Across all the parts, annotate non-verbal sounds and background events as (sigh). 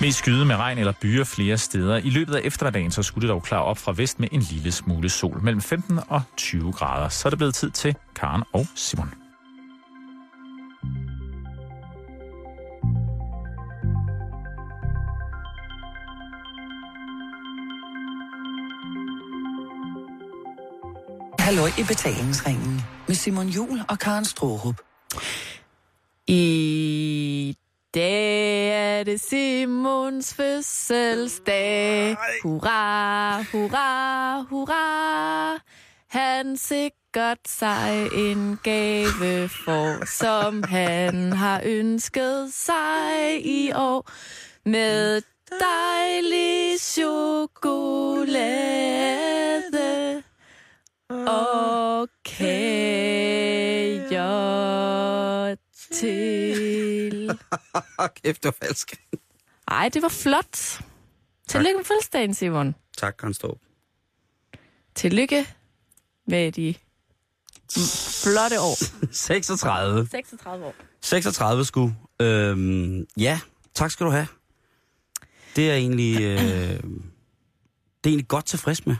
Mest skyde med regn eller byer flere steder. I løbet af eftermiddagen så skulle det dog klare op fra vest med en lille smule sol. Mellem 15 og 20 grader. Så er det blevet tid til Karen og Simon. Halløj i betalingsringen med Simon Jul og Karen Strohrup. I dag er det Simons fødselsdag. Hurra, hurra, hurra. Han sikkert sig en gave for, som han har ønsket sig i år. Med dejlig chokolade og kager til. (laughs) Kæft, det var falsk. Ej, det var flot. Tillykke med fødselsdagen, Simon. Tak, Karen Storp. Tillykke med de flotte år. (laughs) 36. 36 år. 36 sku. Øhm, ja, tak skal du have. Det er egentlig, øh, det er egentlig godt tilfreds med.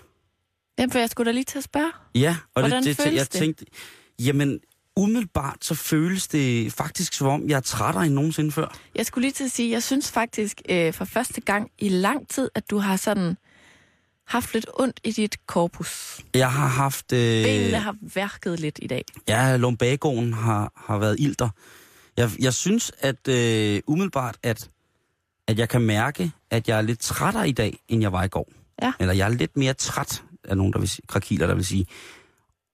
Jamen, for jeg skulle da lige til at spørge. Ja, og Hvordan det, det, føles jeg det? tænkte, jamen umiddelbart så føles det faktisk som om, jeg er trættere end nogensinde før. Jeg skulle lige til at sige, jeg synes faktisk øh, for første gang i lang tid, at du har sådan haft lidt ondt i dit korpus. Jeg har haft... Øh, Benene har værket lidt i dag. Ja, lumbagoen har, har været ilter. Jeg, jeg synes, at øh, umiddelbart, at, at jeg kan mærke, at jeg er lidt trættere i dag, end jeg var i går. Ja. Eller jeg er lidt mere træt, af nogen, der vil sige, krakiler, der vil sige.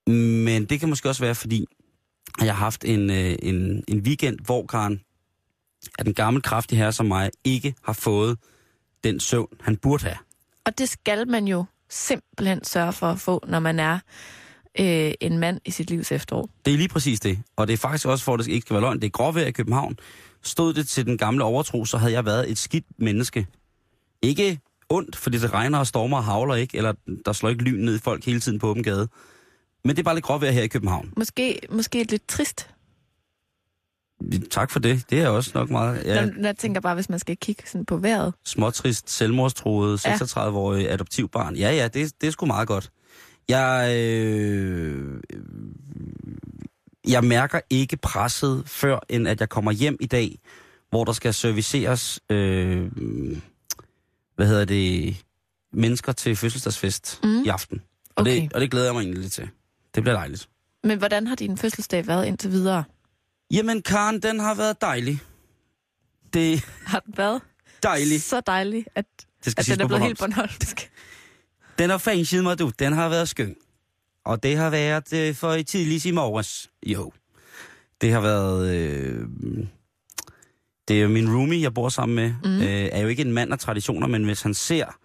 Men det kan måske også være, fordi at jeg har haft en, øh, en, en weekend, hvor Karen, at den gamle kraftige herre som mig, ikke har fået den søvn, han burde have. Og det skal man jo simpelthen sørge for at få, når man er øh, en mand i sit livs efterår. Det er lige præcis det. Og det er faktisk også, for at det ikke skal være løgn, det er gråvejr i København. Stod det til den gamle overtro, så havde jeg været et skidt menneske. Ikke ondt, fordi det regner og stormer og havler ikke, eller der slår ikke lyn ned i folk hele tiden på åben gade. Men det er bare lidt gråvejr her i København. Måske, måske lidt trist. Tak for det. Det er også nok meget ja, Ja. Jeg tænker bare, hvis man skal kigge sådan på vejret. småtrist, selvmordstroet, Ja. 36-årig adoptivbarn. Ja, ja, det, det er sgu meget godt. Jeg, øh, jeg mærker ikke presset, før end at jeg kommer hjem i dag, hvor der skal serviceres, øh, hvad hedder det, mennesker til fødselsdagsfest mm. i aften. Og, Okay. det, og det glæder jeg mig egentlig lidt til. Det bliver dejligt. Men hvordan har din fødselsdag været indtil videre? Jamen, Karen, den har været dejlig. Det Har den været dejligt. så dejlig, at, Det skal at den er blevet helt bornholmsk. (laughs) Den har fængslet mig, du. Den har været skøn. Og det har været øh, for i tidligst i morges. Jo. Det har været... Øh, det er jo min roomie, jeg bor sammen med. Mm. Øh, er jo ikke en mand af traditioner, men hvis han ser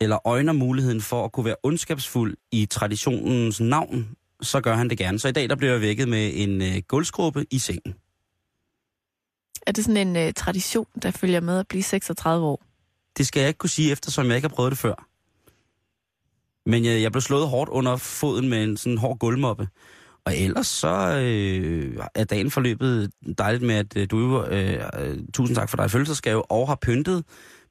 eller øjner muligheden for at kunne være ondskabsfuld i traditionens navn, så gør han det gerne. Så i dag der bliver jeg vækket med en øh, gulvskrubbe i sengen. Er det sådan en uh, tradition, der følger med at blive 36 år? Det skal jeg ikke kunne sige, eftersom jeg ikke har prøvet det før. Men jeg, jeg blev slået hårdt under foden med en sådan hård gulvmoppe. Og ellers så øh, er dagen forløbet dejligt med, at øh, du øh, øh, tusind tak for dig fødselsdagsgave, og har pyntet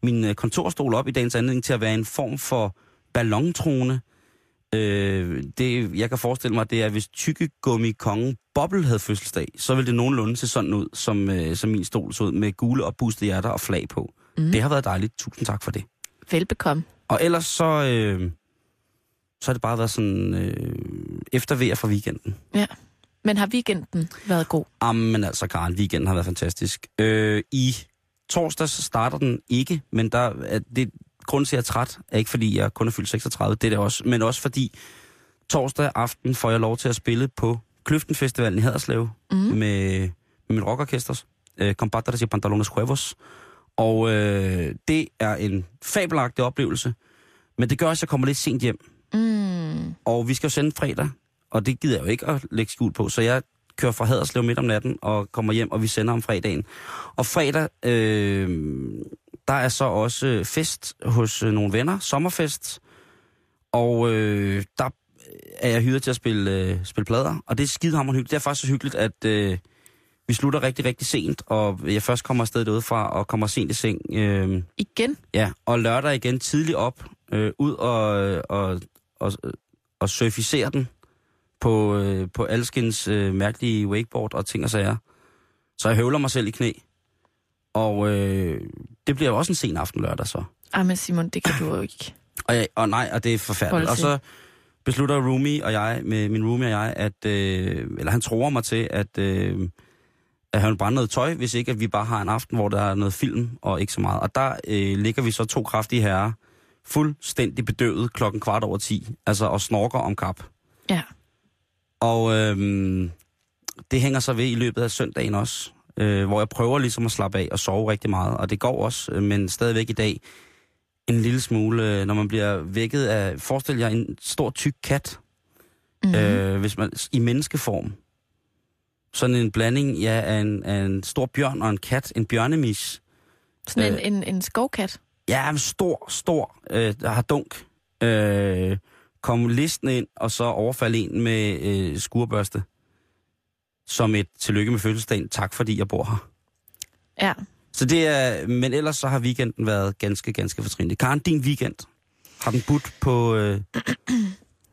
min øh, kontorstol op i dagens anledning til at være en form for ballontrone. Øh, det, jeg kan forestille mig, det er, hvis tykkegummi kongen Bobbel havde fødselsdag, så ville det nogenlunde se sådan ud, som, øh, som min stol så ud, med gule opbustede hjerter og flag på. Mm. Det har været dejligt. Tusind tak for det. Velbekomme. Og ellers så, øh, så har det bare været sådan øh, eftervejr fra weekenden. Ja. Men har weekenden været god? Jamen altså, Karen, weekenden har været fantastisk. Øh, I torsdags starter den ikke, men der er det, grunden til, at jeg er træt, er ikke fordi, jeg kun er fyldt 36, det er det også, men også fordi torsdag aften får jeg lov til at spille på Kløften Festivalen i Haderslev Mm. med, med mit rockorkester, øh, Compadres y Pantalones Huevos. Og øh, det er en fabelagtig oplevelse, men det gør også, at jeg kommer lidt sent hjem. Mm. Og vi skal jo sende fredag, og det gider jeg jo ikke at lægge skjul på, så jeg kører fra Haderslev midt om natten og kommer hjem, og vi sender om fredagen. Og fredag, øh, der er så også fest hos øh, nogle venner, sommerfest, og øh, der er jeg hyret til at spille, øh, spille plader, og det er skidehammerende hyggeligt. Det er faktisk så hyggeligt, at øh, vi slutter rigtig, rigtig sent, og jeg først kommer afsted derudfra og kommer sent i seng. Øh, Igen? ja, og lørdag igen tidligt op, øh, ud og, og, og, og surficere den på, øh, på alskens øh, mærkelige wakeboard og ting og sager. Så jeg høvler mig selv i knæ. Og øh, det bliver jo også en sen aften lørdag så. Ah, men Simon, det kan du jo ikke. Og, jeg, og nej, og det er forfærdeligt. Og så beslutter Rumi og jeg, med min Rumi og jeg, at, øh, eller han tror mig til, at, øh, at han vil brænde noget tøj, hvis ikke at vi bare har en aften, hvor der er noget film og ikke så meget. Og der øh, ligger vi så to kraftige herrer, fuldstændig bedøvet klokken kvart over 10, altså og snorker om kap. Ja. Og øh, det hænger så ved i løbet af søndagen også, øh, hvor jeg prøver ligesom at slappe af og sove rigtig meget. Og det går også, øh, men stadigvæk i dag en lille smule, øh, når man bliver vækket af, forestil jer en stor tyk kat, mm. øh, hvis man, i menneskeform. Sådan en blanding ja, af, en, af en stor bjørn og en kat, en bjørnemis. Sådan øh, en, en, en skovkat. Ja, en stor, stor, øh, der har dunk. Øh, kom listen ind, og så overfalde en med øh, skurbørste. Som et tillykke med fødselsdagen. Tak fordi jeg bor her. Ja. Så det er, men ellers så har weekenden været ganske, ganske fortrinlig. Karen, din weekend, har den budt på... Øh...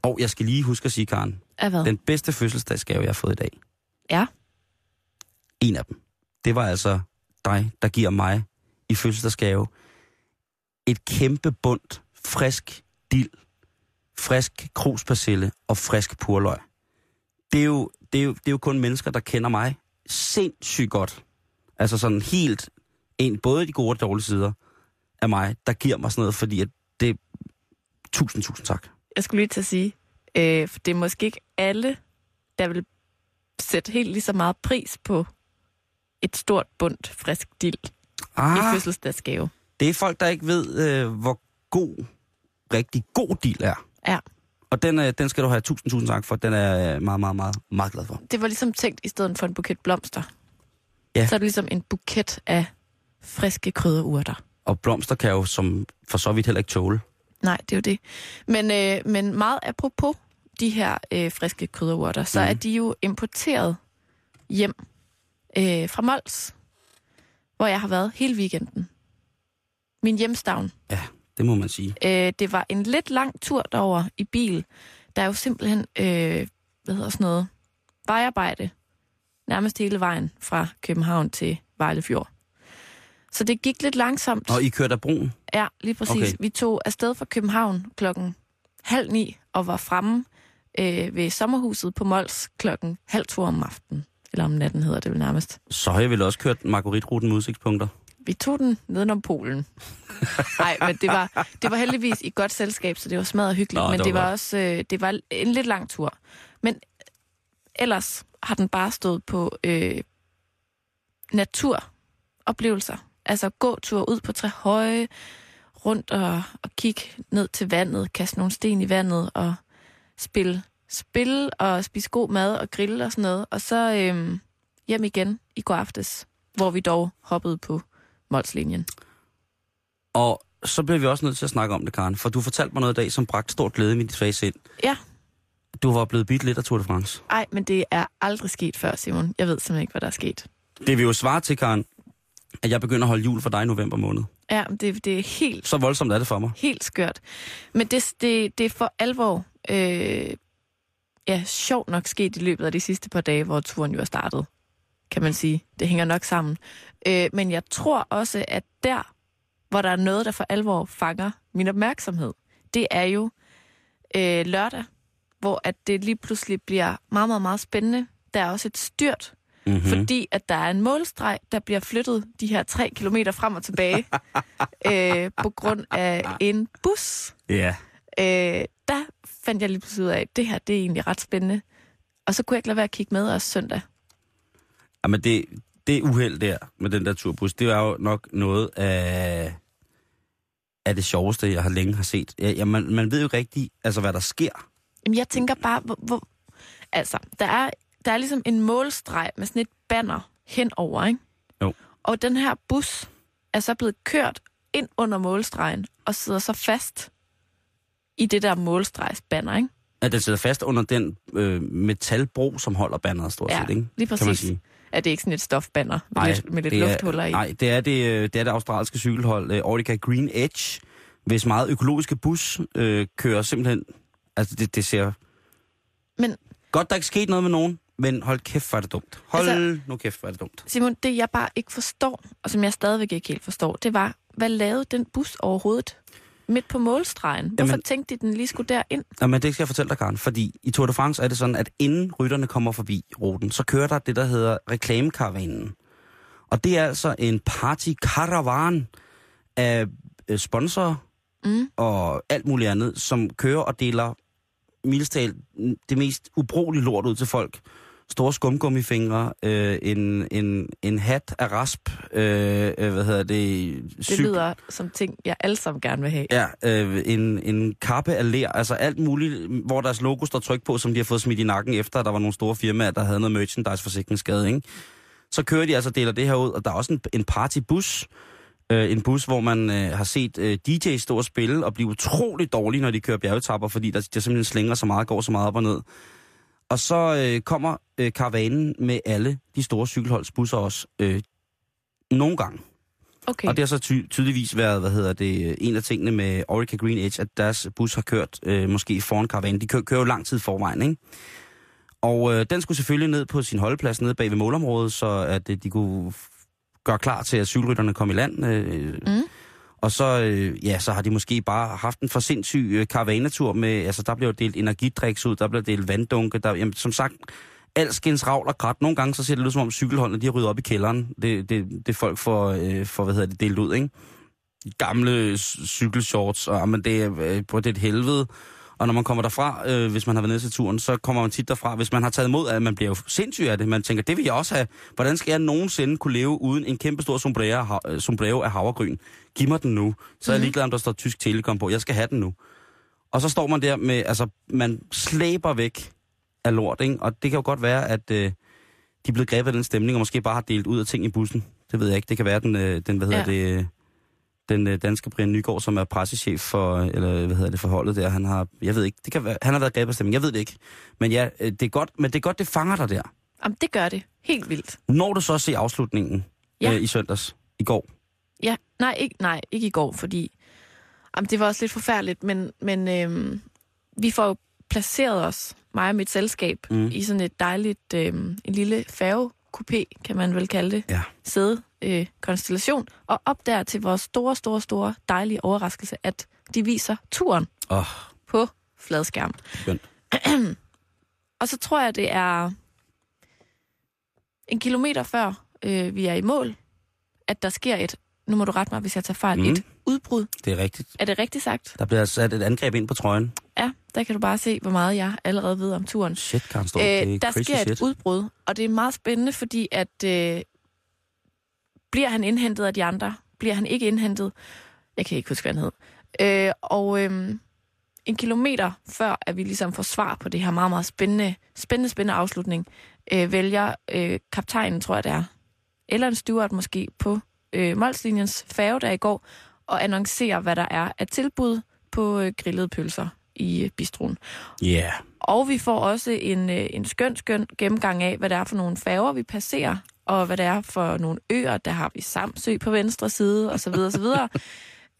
Og jeg skal lige huske at sige, Karen, Af hvad? den bedste fødselsdagsgave, jeg har fået i dag. Ja. En af dem. Det var altså dig, der giver mig i fødselsdagsgave et kæmpe bundt frisk dild, frisk kruspersille og frisk purløg. Det er, jo, det, er jo, det er jo kun mennesker, der kender mig sindssygt godt. Altså sådan helt en, både de gode og dårlige sider af mig, der giver mig sådan noget, fordi at det... Tusind, tusind tak. Jeg skulle lige til at sige, øh, for det er måske ikke alle, der vil sætte helt lige så meget pris på et stort bundt frisk dild ah. i fødselsdagsgave. det er folk, der ikke ved, øh, hvor god, rigtig god deal er. Ja. Og den, øh, den skal du have tusind, tusind tak for. Den er jeg meget, meget, meget, meget glad for. Det var ligesom tænkt i stedet for en buket blomster. Ja. Så er det ligesom en buket af friske krydderurter. Og blomster kan jo som for så vidt heller ikke tåle. Nej, det er jo det. Men, øh, men meget apropos de her øh, friske krydderurter, så Mhm. mm. er de jo importeret hjem øh, fra Mols, hvor jeg har været hele weekenden. Min hjemstavn. Ja, det må man sige. Øh, det var en lidt lang tur derover i bil. Der er jo simpelthen, øh, hvad hedder sådan noget, vejarbejde nærmest hele vejen fra København til Vejlefjord. Så det gik lidt langsomt. Og I kørte af broen? Ja, lige præcis. Okay. Vi tog afsted fra København klokken halv ni og var fremme øh, ved sommerhuset på Mols klokken halv to om aftenen. Eller om natten hedder det vel nærmest. Så har jeg vel også kørt Marguerite-ruten med udsigtspunkter. Vi tog den nedenom Polen. Nej, men det var, det var heldigvis i godt selskab, så det var smadret hyggeligt. Nå, men det det var var godt. også øh, det var en lidt lang tur. Men ellers har den bare stået på øh, naturoplevelser. Altså gåtur ud på tre høje, rundt og, og kigge ned til vandet, kaste nogle sten i vandet og spille spil og spise god mad og grille og sådan noget. Og så øh, hjem igen i går aftes, hvor vi dog hoppede på Molslinjen. Og så bliver vi også nødt til at snakke om det, Karen. For du fortalte mig noget i dag, som bragte stor glæde i mit svage sind. Ja. Du var blevet bidt lidt af Tour de France. Ej, men det er aldrig sket før, Simon. Jeg ved simpelthen ikke, hvad der er sket. Det vil jo svare til, Karen, at jeg begynder at holde jul for dig i november måned. Ja, det, det er helt, Så voldsomt er det for mig. helt skørt. Men det, det, det er for alvor øh, ja, sjovt nok sket i løbet af de sidste par dage, hvor turen jo er startet, kan man sige. Det hænger nok sammen. Øh, men jeg tror også, at der, hvor der er noget, der for alvor fanger min opmærksomhed, det er jo øh, lørdag, hvor at det lige pludselig bliver meget, meget, meget spændende. Der er også et styrt, Mm-hmm. mm. fordi at der er en målstreg, der bliver flyttet de her tre kilometer frem og tilbage (laughs) øh, på grund af en bus. Ja. Øh, der fandt jeg lige pludselig ud af, at det her det er egentlig ret spændende. Og så kunne jeg ikke lade være at kigge med også søndag. Jamen det, det uheld der med den der turbus, det er jo nok noget af, af det sjoveste, jeg har længe har set. Ja, man, man ved jo ikke rigtigt, altså, hvad der sker. Jamen, jeg tænker bare, hvor, hvor, altså, der er, der er ligesom en målstreg med sådan et banner henover, ikke? Jo. Og den her bus er så blevet kørt ind under målstregen og sidder så fast i det der målstregsbanner, ikke? At den sidder fast under den øh, metalbro, som holder banneret stort Ja, set, ikke? lige Kan man præcis. sige. Er det ikke sådan et stofbanner med lidt, med lidt det er- lufthuller i? Nej, det er det, øh, det er det australske cykelhold, øh, Orica Green Edge, hvis meget økologiske bus øh, kører simpelthen... Altså, det, det ser... Men Godt, der er ikke sket noget med nogen, men hold kæft, hvor er det dumt. Hold altså, nu kæft, hvor er det dumt. Simon, det jeg bare ikke forstår, og som jeg stadigvæk ikke helt forstår, det var, hvad lavede den bus overhovedet midt på målstregen? Hvorfor Jamen- tænkte de, den lige skulle derind? Jamen, det skal jeg fortælle dig, Karen, fordi i Tour de France er det sådan, at inden rytterne kommer forbi ruten, så kører der det, der hedder reklamekaravanen. Og det er altså en party-karavan af øh, sponsorer Mm. og alt muligt andet, som kører og deler mildestal det mest ubrugelige lort ud til folk. Store skumgummifingre, øh, en, en, en hat af rasp, øh, øh, hvad hedder det? Det lyder som ting, jeg alle sammen gerne vil have. Ja, øh, en, en kappe af ler, altså alt muligt, hvor deres logo står tryk på, som de har fået smidt i nakken, efter at der var nogle store firmaer, der havde noget merchandise-forsikringsskade, ikke? Så kører de altså og deler det her ud, og der er også en, en partybus, øh, en bus, hvor man øh, har set øh, DJ stå og spille og blive utrolig dårlige, når de kører bjergetapper, fordi der, der simpelthen slænger så meget, går så meget op og ned. Og så øh, kommer øh, karavanen med alle de store cykelholdsbusser også, øh, nogle gange. Okay. Og det har så ty- tydeligvis været, hvad hedder det, en af tingene med Orica Green Edge, at deres bus har kørt øh, måske foran karavanen. De kører, kører jo lang tid forvejen, ikke? Og øh, den skulle selvfølgelig ned på sin holdeplads nede bag ved målområdet, så at øh, de kunne gøre klar til, at cykelrytterne kom i land. Øh, Mm. Og så, øh, ja, så har de måske bare haft en for sindssyg øh, karavanetur med, altså der bliver delt energidriks ud, der bliver delt vanddunke, der, jamen, som sagt, alskens ravl og krat. Nogle gange så ser det ud som om cykelholdene, de har ryddet op i kælderen. Det, det, det folk får, øh, for, hvad hedder det, delt ud, ikke? Gamle cykelshorts, og ah, men det er, øh, på det er et helvede. Og når man kommer derfra, øh, hvis man har været nede til turen, så kommer man tit derfra. Hvis man har taget imod, at man bliver jo sindssyg af det. Man tænker, det vil jeg også have. Hvordan skal jeg nogensinde kunne leve uden en kæmpe stor sombrero, øh, sombrero af havregryn? Giv mig den nu. Så er jeg ligeglad, om der står tysk telekom på. Jeg skal have den nu. Og så står man der med, altså, man slæber væk af lort, ikke? Og det kan jo godt være, at øh, de er blevet grebet af den stemning, og måske bare har delt ud af ting i bussen. Det ved jeg ikke. Det kan være, den, øh, den hvad hedder Ja. det, øh, den øh, danske Brian Nygaard, som er pressechef for, eller hvad hedder det, forholdet der, han har, jeg ved ikke, det kan være, han har været grebet stemning, jeg ved det ikke. Men ja, øh, det er godt, men det er godt, det fanger dig der. Jamen, det gør det. Helt vildt. Når du så ser afslutningen Ja. øh, i søndags, i går, Ja, nej, ikke, nej, ikke i går, fordi jamen, det var også lidt forfærdeligt, men, men øhm, vi får jo placeret os, mig og mit selskab, Mm. i sådan et dejligt, øhm, en lille færgekupé, kan man vel kalde det, Ja. sæde øh, konstellation, og op der til vores store, store, store dejlige overraskelse, at de viser turen åh, på fladskærm. skønt. (clears throat) Og så tror jeg, det er en kilometer før øh, vi er i mål, at der sker et, nu må du rette mig, hvis jeg tager fejl, Mm. et udbrud. Det er rigtigt. Er det rigtigt sagt? Der bliver sat et angreb ind på trøjen. Ja, der kan du bare se, hvor meget jeg allerede ved om turen. Shit, Karen Storm, det er Øh, der sker shit. et udbrud, og det er meget spændende, fordi at øh, bliver han indhentet af de andre? Bliver han ikke indhentet? Jeg kan ikke huske, hvad han hed. Øh, og øh, en kilometer før, at vi ligesom får svar på det her meget, meget spændende, spændende, spændende afslutning, øh, vælger øh, kaptajnen, tror jeg det er, eller en steward måske, på øh, Molslinjens færge der i går, og annoncerer, hvad der er af tilbud på øh, grillede pølser i øh, bistroen. Ja, yeah. Og vi får også en, øh, en skøn, skøn gennemgang af, hvad det er for nogle færger, vi passerer, og hvad det er for nogle øer. Der har vi Samsø på venstre side, og så videre, og så videre.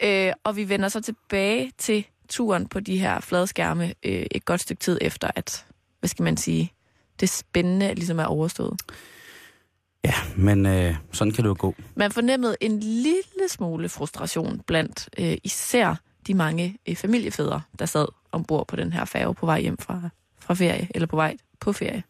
(laughs) øh, og vi vender så tilbage til turen på de her fladskærme øh, et godt stykke tid efter, at, hvad skal man sige, det spændende ligesom er overstået. ja men øh, sådan kan det jo gå. Man fornemmede en lille smule frustration blandt øh, især de mange øh, familiefædre, der sad ombord på den her færge på vej hjem fra, fra ferie, eller på vej på ferie.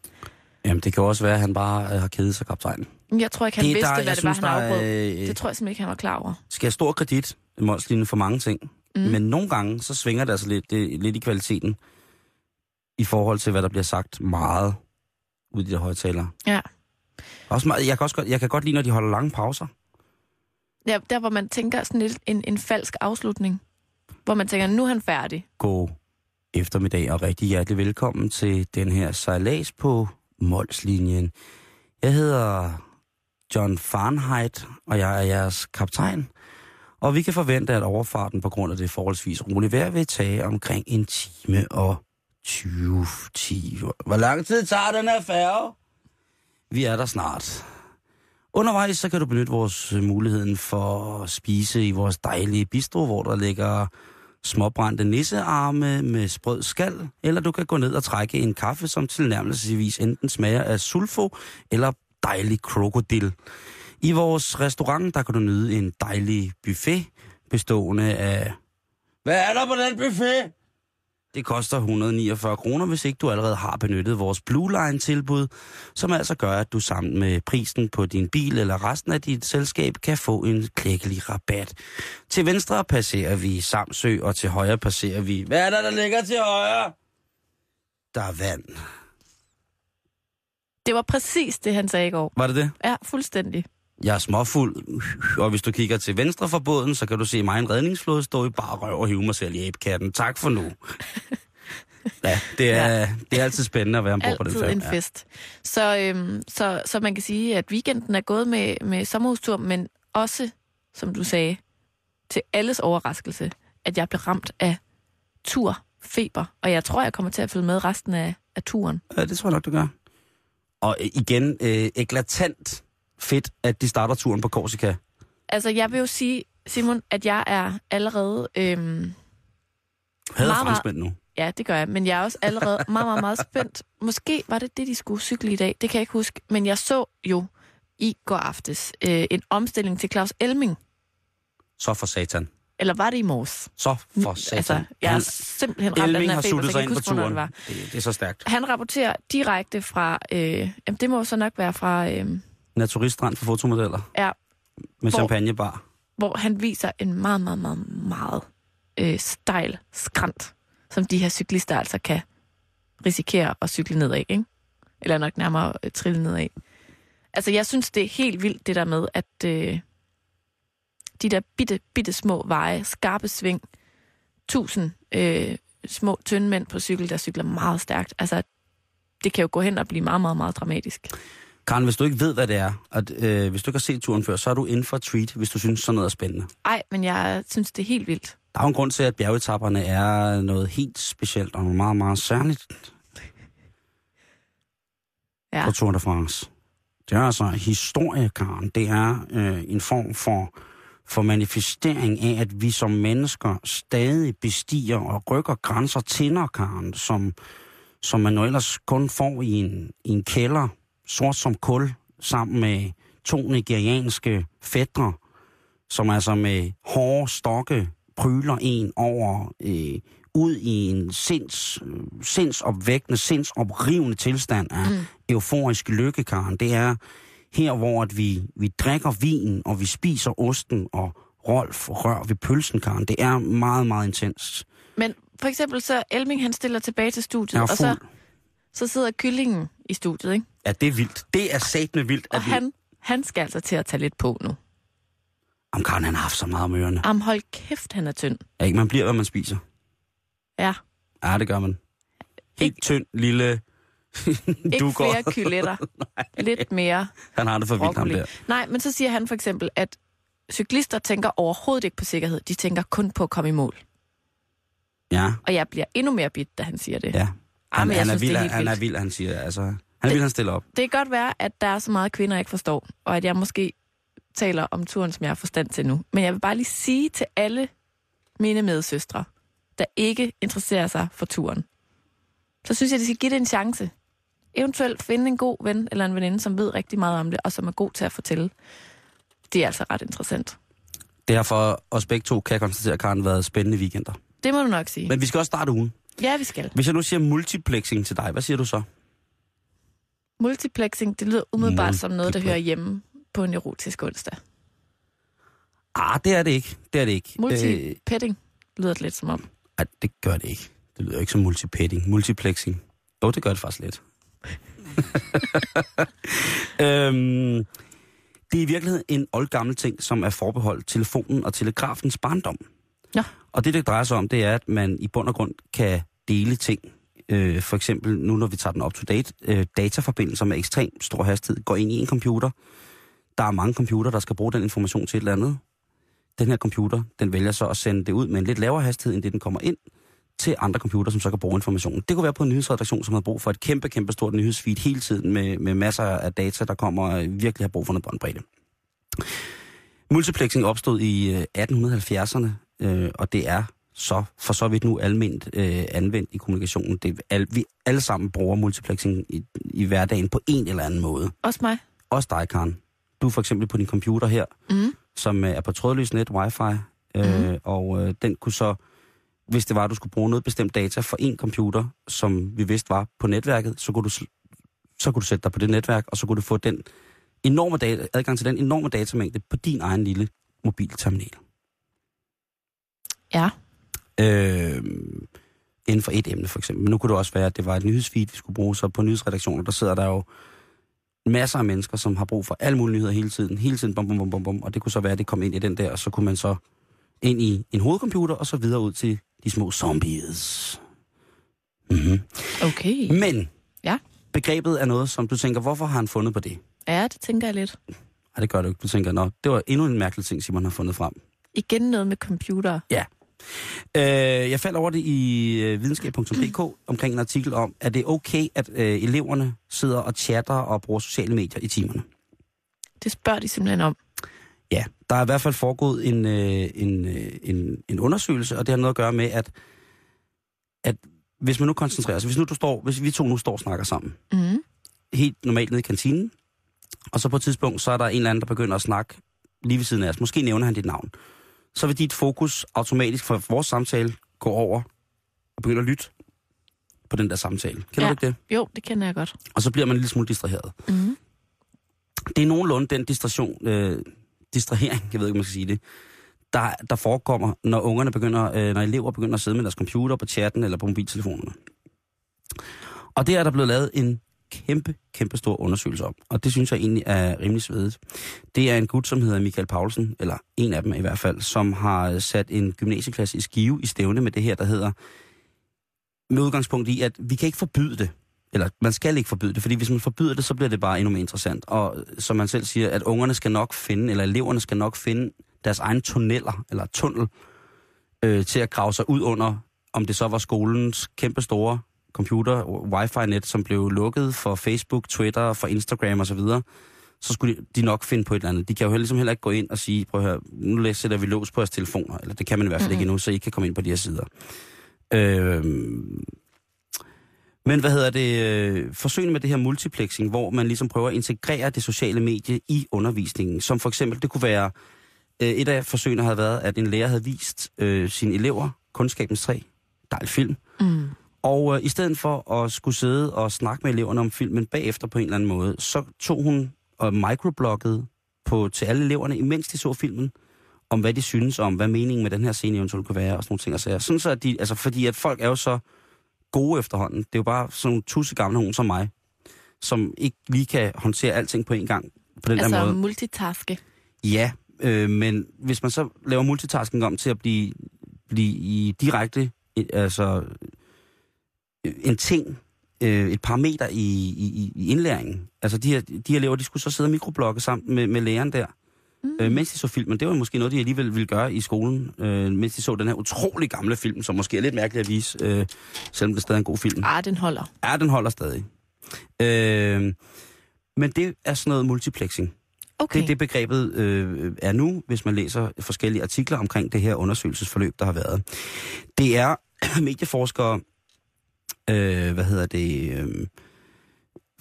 Jamen, det kan også være, at han bare øh, har kedet sig, kaptajnen. Jeg tror ikke, han Det vidste, der- hvad jeg det var, synes, han der er, afbrød. øh, Det tror jeg simpelthen ikke, han var klar over. skal have stor kredit Molslinjen for mange ting. Mm. Men nogle gange, så svinger det altså lidt, det, lidt i kvaliteten i forhold til, hvad der bliver sagt meget ud i de der højtalere. Ja. Også meget, jeg, kan også godt, jeg kan godt lide, når de holder lange pauser. ja. Der, hvor man tænker sådan lidt en, en falsk afslutning. Hvor man tænker, nu er han færdig. God eftermiddag og rigtig hjertelig velkommen til den her sejlads på Molslinjen. Jeg hedder John Fahrenheit, og jeg er jeres kaptajn. Og vi kan forvente, at overfarten på grund af det forholdsvis rolige vejr vil tage omkring en time og 20 10. Hvor lang tid tager den her færge? Vi er der snart. Undervejs så kan du benytte vores muligheden for at spise i vores dejlige bistro, hvor der ligger småbrændte nissearme med sprød skal, eller du kan gå ned og trække en kaffe, som tilnærmelsesvis enten smager af sulfo eller dejlig krokodil. I vores restaurant, der kan du nyde en dejlig buffet, bestående af... Hvad er der på den buffet? Det koster 149 kroner, hvis ikke du allerede har benyttet vores Blue Line-tilbud, som altså gør, at du sammen med prisen på din bil eller resten af dit selskab kan få en klækkelig rabat. Til venstre passerer vi Samsø, og til højre passerer vi... Hvad er der, der ligger til højre? Der er vand. Det var præcis det, han sagde i går. Var det det? Ja, fuldstændig. Jeg er småfuld, og hvis du kigger til venstre for båden, så kan du se mig en redningsflåde stå i bare røv og hive mig selv i æbkatten. Tak for nu. (laughs) Ja, det er, ja. det er altid spændende at være ombord på den Altid færge. en fest. Så, øhm, så, så man kan sige, at weekenden er gået med, med sommerhustur, men også, som du sagde, til alles overraskelse, at jeg blev ramt af turfeber. Og jeg tror, jeg kommer til at følge med resten af, af turen. Ja. ja, det tror jeg nok, du gør. Og igen, øh, eklatant fedt, at de starter turen på Korsika. Altså, jeg vil jo sige, Simon, at jeg er allerede... Øhm, Hader Meget, franskmænd nu. Ja, det gør jeg, men jeg er også allerede (laughs) meget, meget, meget spændt. Måske var det det, de skulle cykle i dag, det kan jeg ikke huske. Men jeg så jo i går aftes øh, en omstilling til Claus Elming. Så for satan. Eller var det i morges? Så for satan. Altså, jeg er simpelthen ramt af den Elming her har feber, så sig ind på hvornår turen. det var. Det, det er så stærkt. Han rapporterer direkte fra, øh, jamen det må så nok være fra, øh, Naturiststrand for fotomodeller. Ja. Med Hvor- champagnebar. hvor han viser en meget, meget, meget, meget øh, stejl skrant, som de her cyklister altså kan risikere at cykle nedad, ikke? Eller nok nærmere øh, trille nedad. Altså, jeg synes, det er helt vildt, det der med, at øh, de der bitte, bitte små veje, skarpe sving, tusind øh, små, tynde mænd på cykel, der cykler meget stærkt. Altså, det kan jo gå hen og blive meget, meget, meget dramatisk. Karen, hvis du ikke ved, hvad det er, at, øh, hvis du ikke har set turen før, så er du inden for treat, hvis du synes, sådan noget er spændende. Ej, men jeg synes, det er helt vildt. Der er jo en grund til, at bjergetapperne er noget helt specielt og meget, meget særligt Ja. på Tour de France. Det er altså historie, Karen. Det er øh, en form for, for manifestering af, at vi som mennesker stadig bestiger og rykker grænser tænder, Karen, som, som man jo ellers kun får i en, i en kælder, sort som kul, sammen med to nigerianske fædre, som altså med hårde stokke pryler en over øh, ud i en sinds, øh, sindsopvækkende, sindsoprivende tilstand af mm. euforisk lykke, Karen. Det er her, hvor at vi, vi drikker vin, og vi spiser osten, og Rolf rør ved pølsen, Karen. Det er meget, meget intenst. Men for eksempel så Elming, han stiller tilbage til studiet, og så, så sidder kyllingen i studiet, ikke? Ja, det er vildt. Det er satme vildt, Og at vi... han, han skal altså til at tage lidt på nu. Om Karen, han har haft så meget om ørerne. Am, hold kæft, han er tynd. Ja, ikke? Man bliver, hvad man spiser. Ja, Ja, det gør man. Helt tynd, lille... (laughs) ikke flere kyletter. (laughs) lidt mere Han har det for vildt, ham der. Nej, men så siger han for eksempel, at cyklister tænker overhovedet ikke på sikkerhed. De tænker kun på at komme i mål. Ja, Og jeg bliver endnu mere bit, da han siger det. ja. Han, men jeg han, er synes, det vild, er helt han er vildt. vild, han siger. Altså, han er vild, han stiller op. Det kan godt være, at der er så meget kvinder, jeg ikke forstår, og at jeg måske taler om turen, som jeg har forstand til nu. Men jeg vil bare lige sige til alle mine medsøstre, der ikke interesserer sig for turen, så synes jeg, de skal give det en chance. Eventuelt finde en god ven eller en veninde, som ved rigtig meget om det, og som er god til at fortælle. Det er altså ret interessant. Det har for os begge to, kan jeg konstatere, Karen, været spændende weekender. Det må du nok sige. Men vi skal også starte ugen. Ja, vi skal. Hvis jeg nu siger multiplexing til dig, hvad siger du så? Multiplexing, det lyder umiddelbart som noget, der hører hjemme på en erotisk onsdag. Ah, det er det ikke. Det er det ikke. Øh, Multipetting lyder det lidt som om. ej, det gør det ikke. Det lyder ikke som multipetting. Multiplexing. Jo, det gør det faktisk lidt. (laughs) øhm, det er i virkeligheden en oldgammel ting, som er forbeholdt telefonen og telegrafens barndom. Ja. Og det, det drejer sig om, det er, at man i bund og grund kan dele ting. Øh, for eksempel nu, når vi tager den up-to-date, øh, dataforbindelser med ekstrem stor hastighed går ind i en computer. Der er mange computer, der skal bruge den information til et eller andet. Den her computer, den vælger så at sende det ud med en lidt lavere hastighed, end det den kommer ind til andre computer, som så kan bruge informationen. Det kunne være på en nyhedsredaktion, som har brug for et kæmpe, kæmpe stort nyhedsfeed hele tiden med, med masser af data, der kommer og virkelig har brug for noget båndbredde. Multiplexing opstod i øh, 1870'erne, øh, og det er så for så vidt nu almindeligt øh, anvendt i kommunikationen. Det, al, vi alle sammen bruger multiplexing i, i hverdagen på en eller anden måde. Også mig. Også dig, Karen. Du er for eksempel på din computer her, Mm. som øh, er på trådløs net, wifi, øh, Mhm. og øh, den kunne så, hvis det var, at du skulle bruge noget bestemt data for en computer, som vi vidste var på netværket, så kunne du, så kunne du sætte dig på det netværk, og så kunne du få den enorme data, adgang til den enorme datamængde på din egen lille mobilterminal. Ja. Øh, inden for et emne for eksempel. Men nu kunne det også være, at det var et nyhedsfeed, vi skulle bruge. Så på nyhedsredaktioner, der sidder der jo masser af mennesker, som har brug for alle mulige nyheder hele tiden. Hele tiden, bum, bum, bum, bum, bum. Og det kunne så være, at det kom ind i den der, og så kunne man så ind i en hovedcomputer, og så videre ud til de små zombies. Mm-hmm. Okay. Men Ja. begrebet er noget, som du tænker, hvorfor har han fundet på det? Ja, det tænker jeg lidt. Nej, det gør du ikke. Du tænker, nå, det var endnu en mærkelig ting, Simon har fundet frem. Igen noget med computer. Øh, jeg faldt over det i øh, videnskab.dk omkring en artikel om, at det er okay, at øh, eleverne sidder og chatter og bruger sociale medier i timerne. Det spørger de simpelthen om. Ja, der er i hvert fald foregået en, øh, en, øh, en, en undersøgelse, og det har noget at gøre med, at, at hvis man nu koncentrerer sig, hvis, nu du står, hvis vi to nu står og snakker sammen, Mm. helt normalt nede i kantinen, og så på et tidspunkt, så er der en eller anden, der begynder at snakke lige ved siden af os. Måske nævner han dit navn. Så vil dit fokus automatisk for vores samtale gå over og begynde at lytte på den der samtale. Kender Ja. du ikke det? Jo, det kender jeg godt. Og så bliver man en lille smule distraheret. Mm. Det er nogenlunde den distraktion, øh, distrahering, jeg ved ikke, om man skal sige det, der, der forekommer, når ungerne begynder, øh, når elever begynder at sidde med deres computer på chatten eller på mobiltelefonerne. Og det er der blevet lavet en kæmpe, kæmpe stor undersøgelse om. Og det synes jeg egentlig er rimelig svedigt. Det er en gut, som hedder Michael Paulsen, eller en af dem i hvert fald, som har øh, sat en gymnasieklasse i skive i stævne med det her, der hedder, med udgangspunkt i, at vi kan ikke forbyde det. Eller man skal ikke forbyde det, fordi hvis man forbyder det, så bliver det bare endnu mere interessant. Og øh, som man selv siger, at ungerne skal nok finde, eller eleverne skal nok finde deres egne tunneller, eller tunnel, øh, til at grave sig ud under, om det så var skolens kæmpe store computer, wifi-net, som blev lukket for Facebook, Twitter, for Instagram osv., så, så skulle de, nok finde på et eller andet. De kan jo ligesom heller ikke gå ind og sige, prøv at høre, nu sætter vi lås på jeres telefoner, eller det kan man i hvert fald mm-hmm. ikke endnu, så I kan komme ind på de her sider. Øh, men hvad hedder det? Øh, forsøgene med det her multiplexing, hvor man ligesom prøver at integrere det sociale medie i undervisningen. Som for eksempel, det kunne være, øh, et af forsøgene havde været, at en lærer havde vist øh, sine elever Kundskabens træ, dejlig film, Mm. Og øh, i stedet for at skulle sidde og snakke med eleverne om filmen bagefter på en eller anden måde, så tog hun og microbloggede på, til alle eleverne, imens de så filmen, om hvad de synes om, hvad meningen med den her scene eventuelt kunne være, og sådan nogle ting. Og sager. sådan så, at de, altså, fordi at folk er jo så gode efterhånden. Det er jo bare sådan nogle tusse gamle nogen som mig, som ikke lige kan håndtere alting på en gang på den der Altså måde. multitaske. Ja, øh, men hvis man så laver multitasking om til at blive, blive i direkte, altså en ting, øh, et parameter i, i, i indlæringen. Altså de her, de her elever, de skulle så sidde og mikroblogge sammen med, med læreren der, Mm. øh, mens de så filmen. Det var måske noget, de alligevel ville gøre i skolen, øh, mens de så den her utrolig gamle film, som måske er lidt mærkelig at vise, øh, selvom det stadig er en god film. Ah, den holder. Ja, den holder stadig. Øh, men det er sådan noget multiplexing. Okay. Det er det begrebet øh, er nu, hvis man læser forskellige artikler omkring det her undersøgelsesforløb, der har været. Det er (clears throat) medieforskere, øh, hvad hedder det, øh,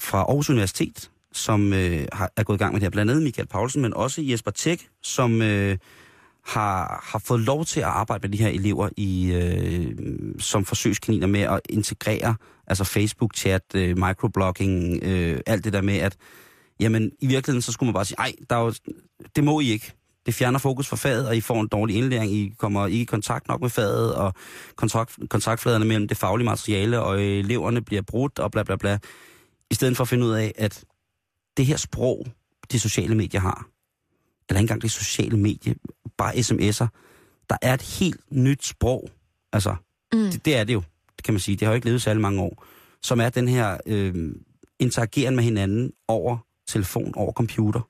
fra Aarhus Universitet, som øh, har, er gået i gang med det her. Blandt andet Michael Paulsen, men også Jesper Tæk, som øh, har, har fået lov til at arbejde med de her elever i, øh, som forsøgskaniner med at integrere altså Facebook-chat, øh, microblogging, øh, alt det der med, at jamen i virkeligheden, så skulle man bare sige, ej, der er jo, det må I ikke. Det fjerner fokus fra faget, og I får en dårlig indlæring. I kommer ikke i kontakt nok med faget, og kontakt, kontaktfladerne mellem det faglige materiale og eleverne bliver brudt, og bla bla bla. I stedet for at finde ud af, at det her sprog, de sociale medier har, eller ikke engang det sociale medie, bare sms'er, der er et helt nyt sprog. Altså, Mm. det, det er det jo, det kan man sige. Det har jo ikke levet særlig mange år. Som er den her øh, interageren med hinanden over telefon, over computer.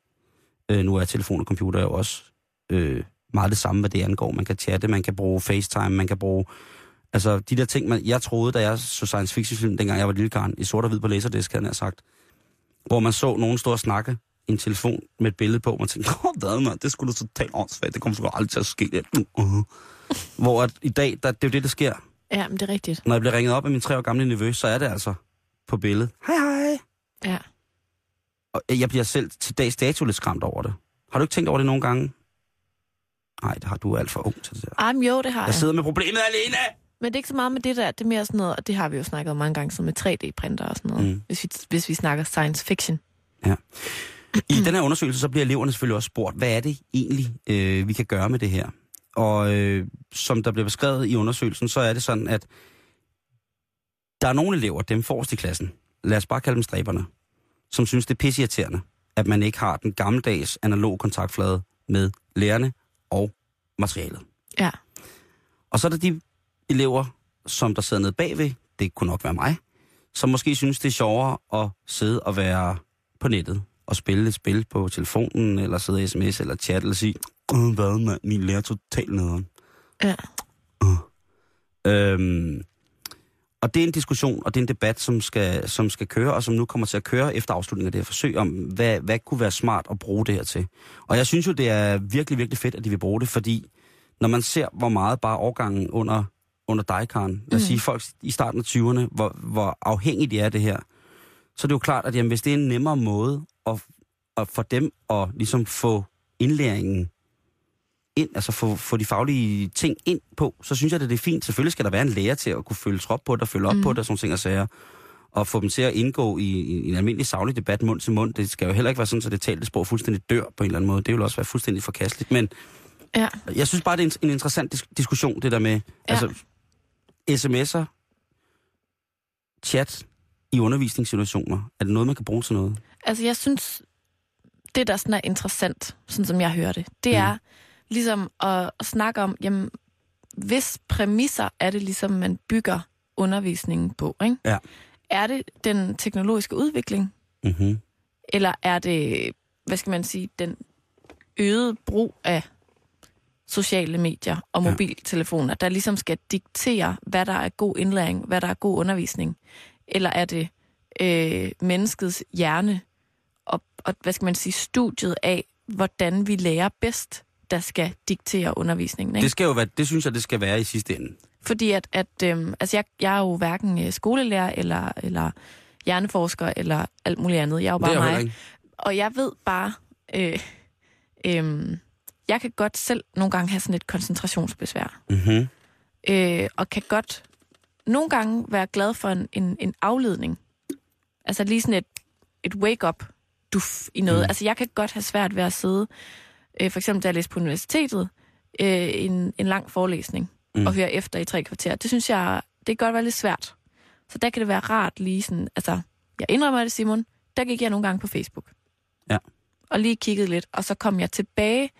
Øh, nu er telefon og computer jo også øh, meget det samme, hvad det angår. Man kan chatte, man kan bruge FaceTime, man kan bruge Altså, de der ting, man, jeg troede, da jeg så science fiction film, dengang jeg var lille karn, i sort og hvid på laserdisk, havde jeg sagt, hvor man så nogen stå og snakke i en telefon med et billede på, og man tænkte, åh, hvad man, det skulle da totalt åndssvagt, det kommer sgu aldrig til at ske. Uh. (laughs) Hvor at i dag, der, det er jo det, der sker. Ja, men det er rigtigt. Når jeg bliver ringet op af min tre år gamle nevø, så er det altså på billedet. Hej, hej. Ja. Og jeg bliver selv til dags dato lidt skræmt over det. Har du ikke tænkt over det nogle gange? Nej, det har du alt for ung til det der. Ej, men jo, det har Jeg jeg. sidder med problemet alene! Men det er ikke så meget med det der. Det er mere sådan noget, og det har vi jo snakket om mange gange, som med 3D-printer og sådan noget, Mm. hvis, vi, hvis vi snakker science fiction. I den her undersøgelse, så bliver eleverne selvfølgelig også spurgt, hvad er det egentlig, øh, vi kan gøre med det her? Og øh, som der bliver beskrevet i undersøgelsen, så er det sådan, at der er nogle elever, dem forrest i klassen, lad os bare kalde dem stræberne, som synes, det er pisseirriterende, at man ikke har den gammeldags analog kontaktflade med lærerne og materialet. Ja. Og så er der de elever, som der sidder nede bagved, det kunne nok være mig, som måske synes, det er sjovere at sidde og være på nettet og spille et spil på telefonen, eller sidde i sms eller chat, eller sige, hvad mand, min lærer er totalt nederen. Ja. Øhm, og det er en diskussion, og det er en debat, som skal, som skal køre, og som nu kommer til at køre efter afslutningen af det her forsøg, om hvad, hvad kunne være smart at bruge det her til. Og jeg synes jo, det er virkelig, virkelig fedt, at de vil bruge det, fordi når man ser, hvor meget bare årgangen under, under dig, Karen, lad os Mm. sige folk i starten af 20'erne, hvor, hvor afhængige de er af det her, så er det jo klart, at jamen, hvis det er en nemmere måde at, at for dem at ligesom få indlæringen ind, altså få, få de faglige ting ind på, så synes jeg, at det er fint. Selvfølgelig skal der være en lærer til at kunne følge trop på det og følge op mm. på det og sådan ting og sager. Og få dem til at indgå i, i en almindelig saglig debat mund til mund. Det skal jo heller ikke være sådan, at det talte sprog fuldstændig dør på en eller anden måde. Det vil også være fuldstændig forkasteligt. Men Ja. jeg synes bare, det er en, en interessant dis- diskussion, det der med Ja. altså, sms'er, chat i undervisningssituationer. Er det noget, man kan bruge til noget? Altså, jeg synes, det der sådan er interessant, sådan som jeg hører det, det Mm. er ligesom at, at snakke om, jamen, hvis præmisser er det ligesom, man bygger undervisningen på, ikke? Ja. Er det den teknologiske udvikling, Mm-hmm. eller er det, hvad skal man sige, den øgede brug af sociale medier og mobiltelefoner, der ligesom skal diktere, hvad der er god indlæring, hvad der er god undervisning? Eller er det øh, menneskets hjerne og, og, hvad skal man sige, studiet af, hvordan vi lærer bedst, der skal diktere undervisningen? Ikke? Det, skal jo være, det synes jeg, det skal være i sidste ende. Fordi at, at øhm, altså jeg, jeg er jo hverken øh, skolelærer eller, eller hjerneforsker eller alt muligt andet. Jeg er jo er bare heller mig. Og jeg ved bare, øh, øh, jeg kan godt selv nogle gange have sådan et koncentrationsbesvær. Mm-hmm. Øh, og kan godt nogle gange være glad for en, en, en afledning. Altså lige sådan et, et wake-up duf i noget. Mm. Altså jeg kan godt have svært ved at sidde, øh, for eksempel da jeg læste på universitetet, øh, en, en lang forelæsning Mm. og høre efter i tre kvarter. Det synes jeg, det kan godt være lidt svært. Så der kan det være rart lige sådan, altså, jeg indrømmer det, Simon, der gik jeg nogle gange på Facebook. Ja. Og lige kiggede lidt, og så kom jeg tilbage.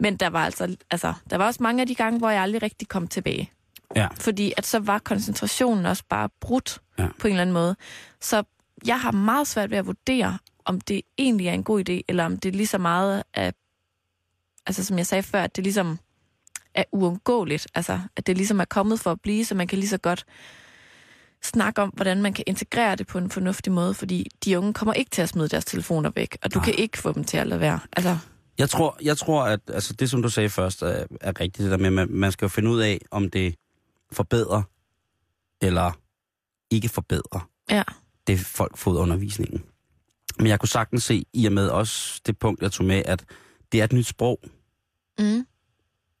Men der var altså, altså, der var også mange af de gange, hvor jeg aldrig rigtig kom tilbage. Ja. Fordi at så var koncentrationen også bare brudt ja. på en eller anden måde. Så jeg har meget svært ved at vurdere, om det egentlig er en god idé, eller om det er lige så meget af, altså som jeg sagde før, at det ligesom er uundgåeligt. Altså, at det ligesom er kommet for at blive, så man kan lige så godt snakke om, hvordan man kan integrere det på en fornuftig måde, fordi de unge kommer ikke til at smide deres telefoner væk, og du Nej. kan ikke få dem til at lade være. Altså, Jeg tror, jeg tror, at altså det, som du sagde først, er, er rigtigt. Det der med, man, man skal jo finde ud af, om det forbedrer eller ikke forbedrer ja. det, folk får ud af undervisningen. Men jeg kunne sagtens se, i og med også det punkt, jeg tog med, at det er et nyt sprog. Mm.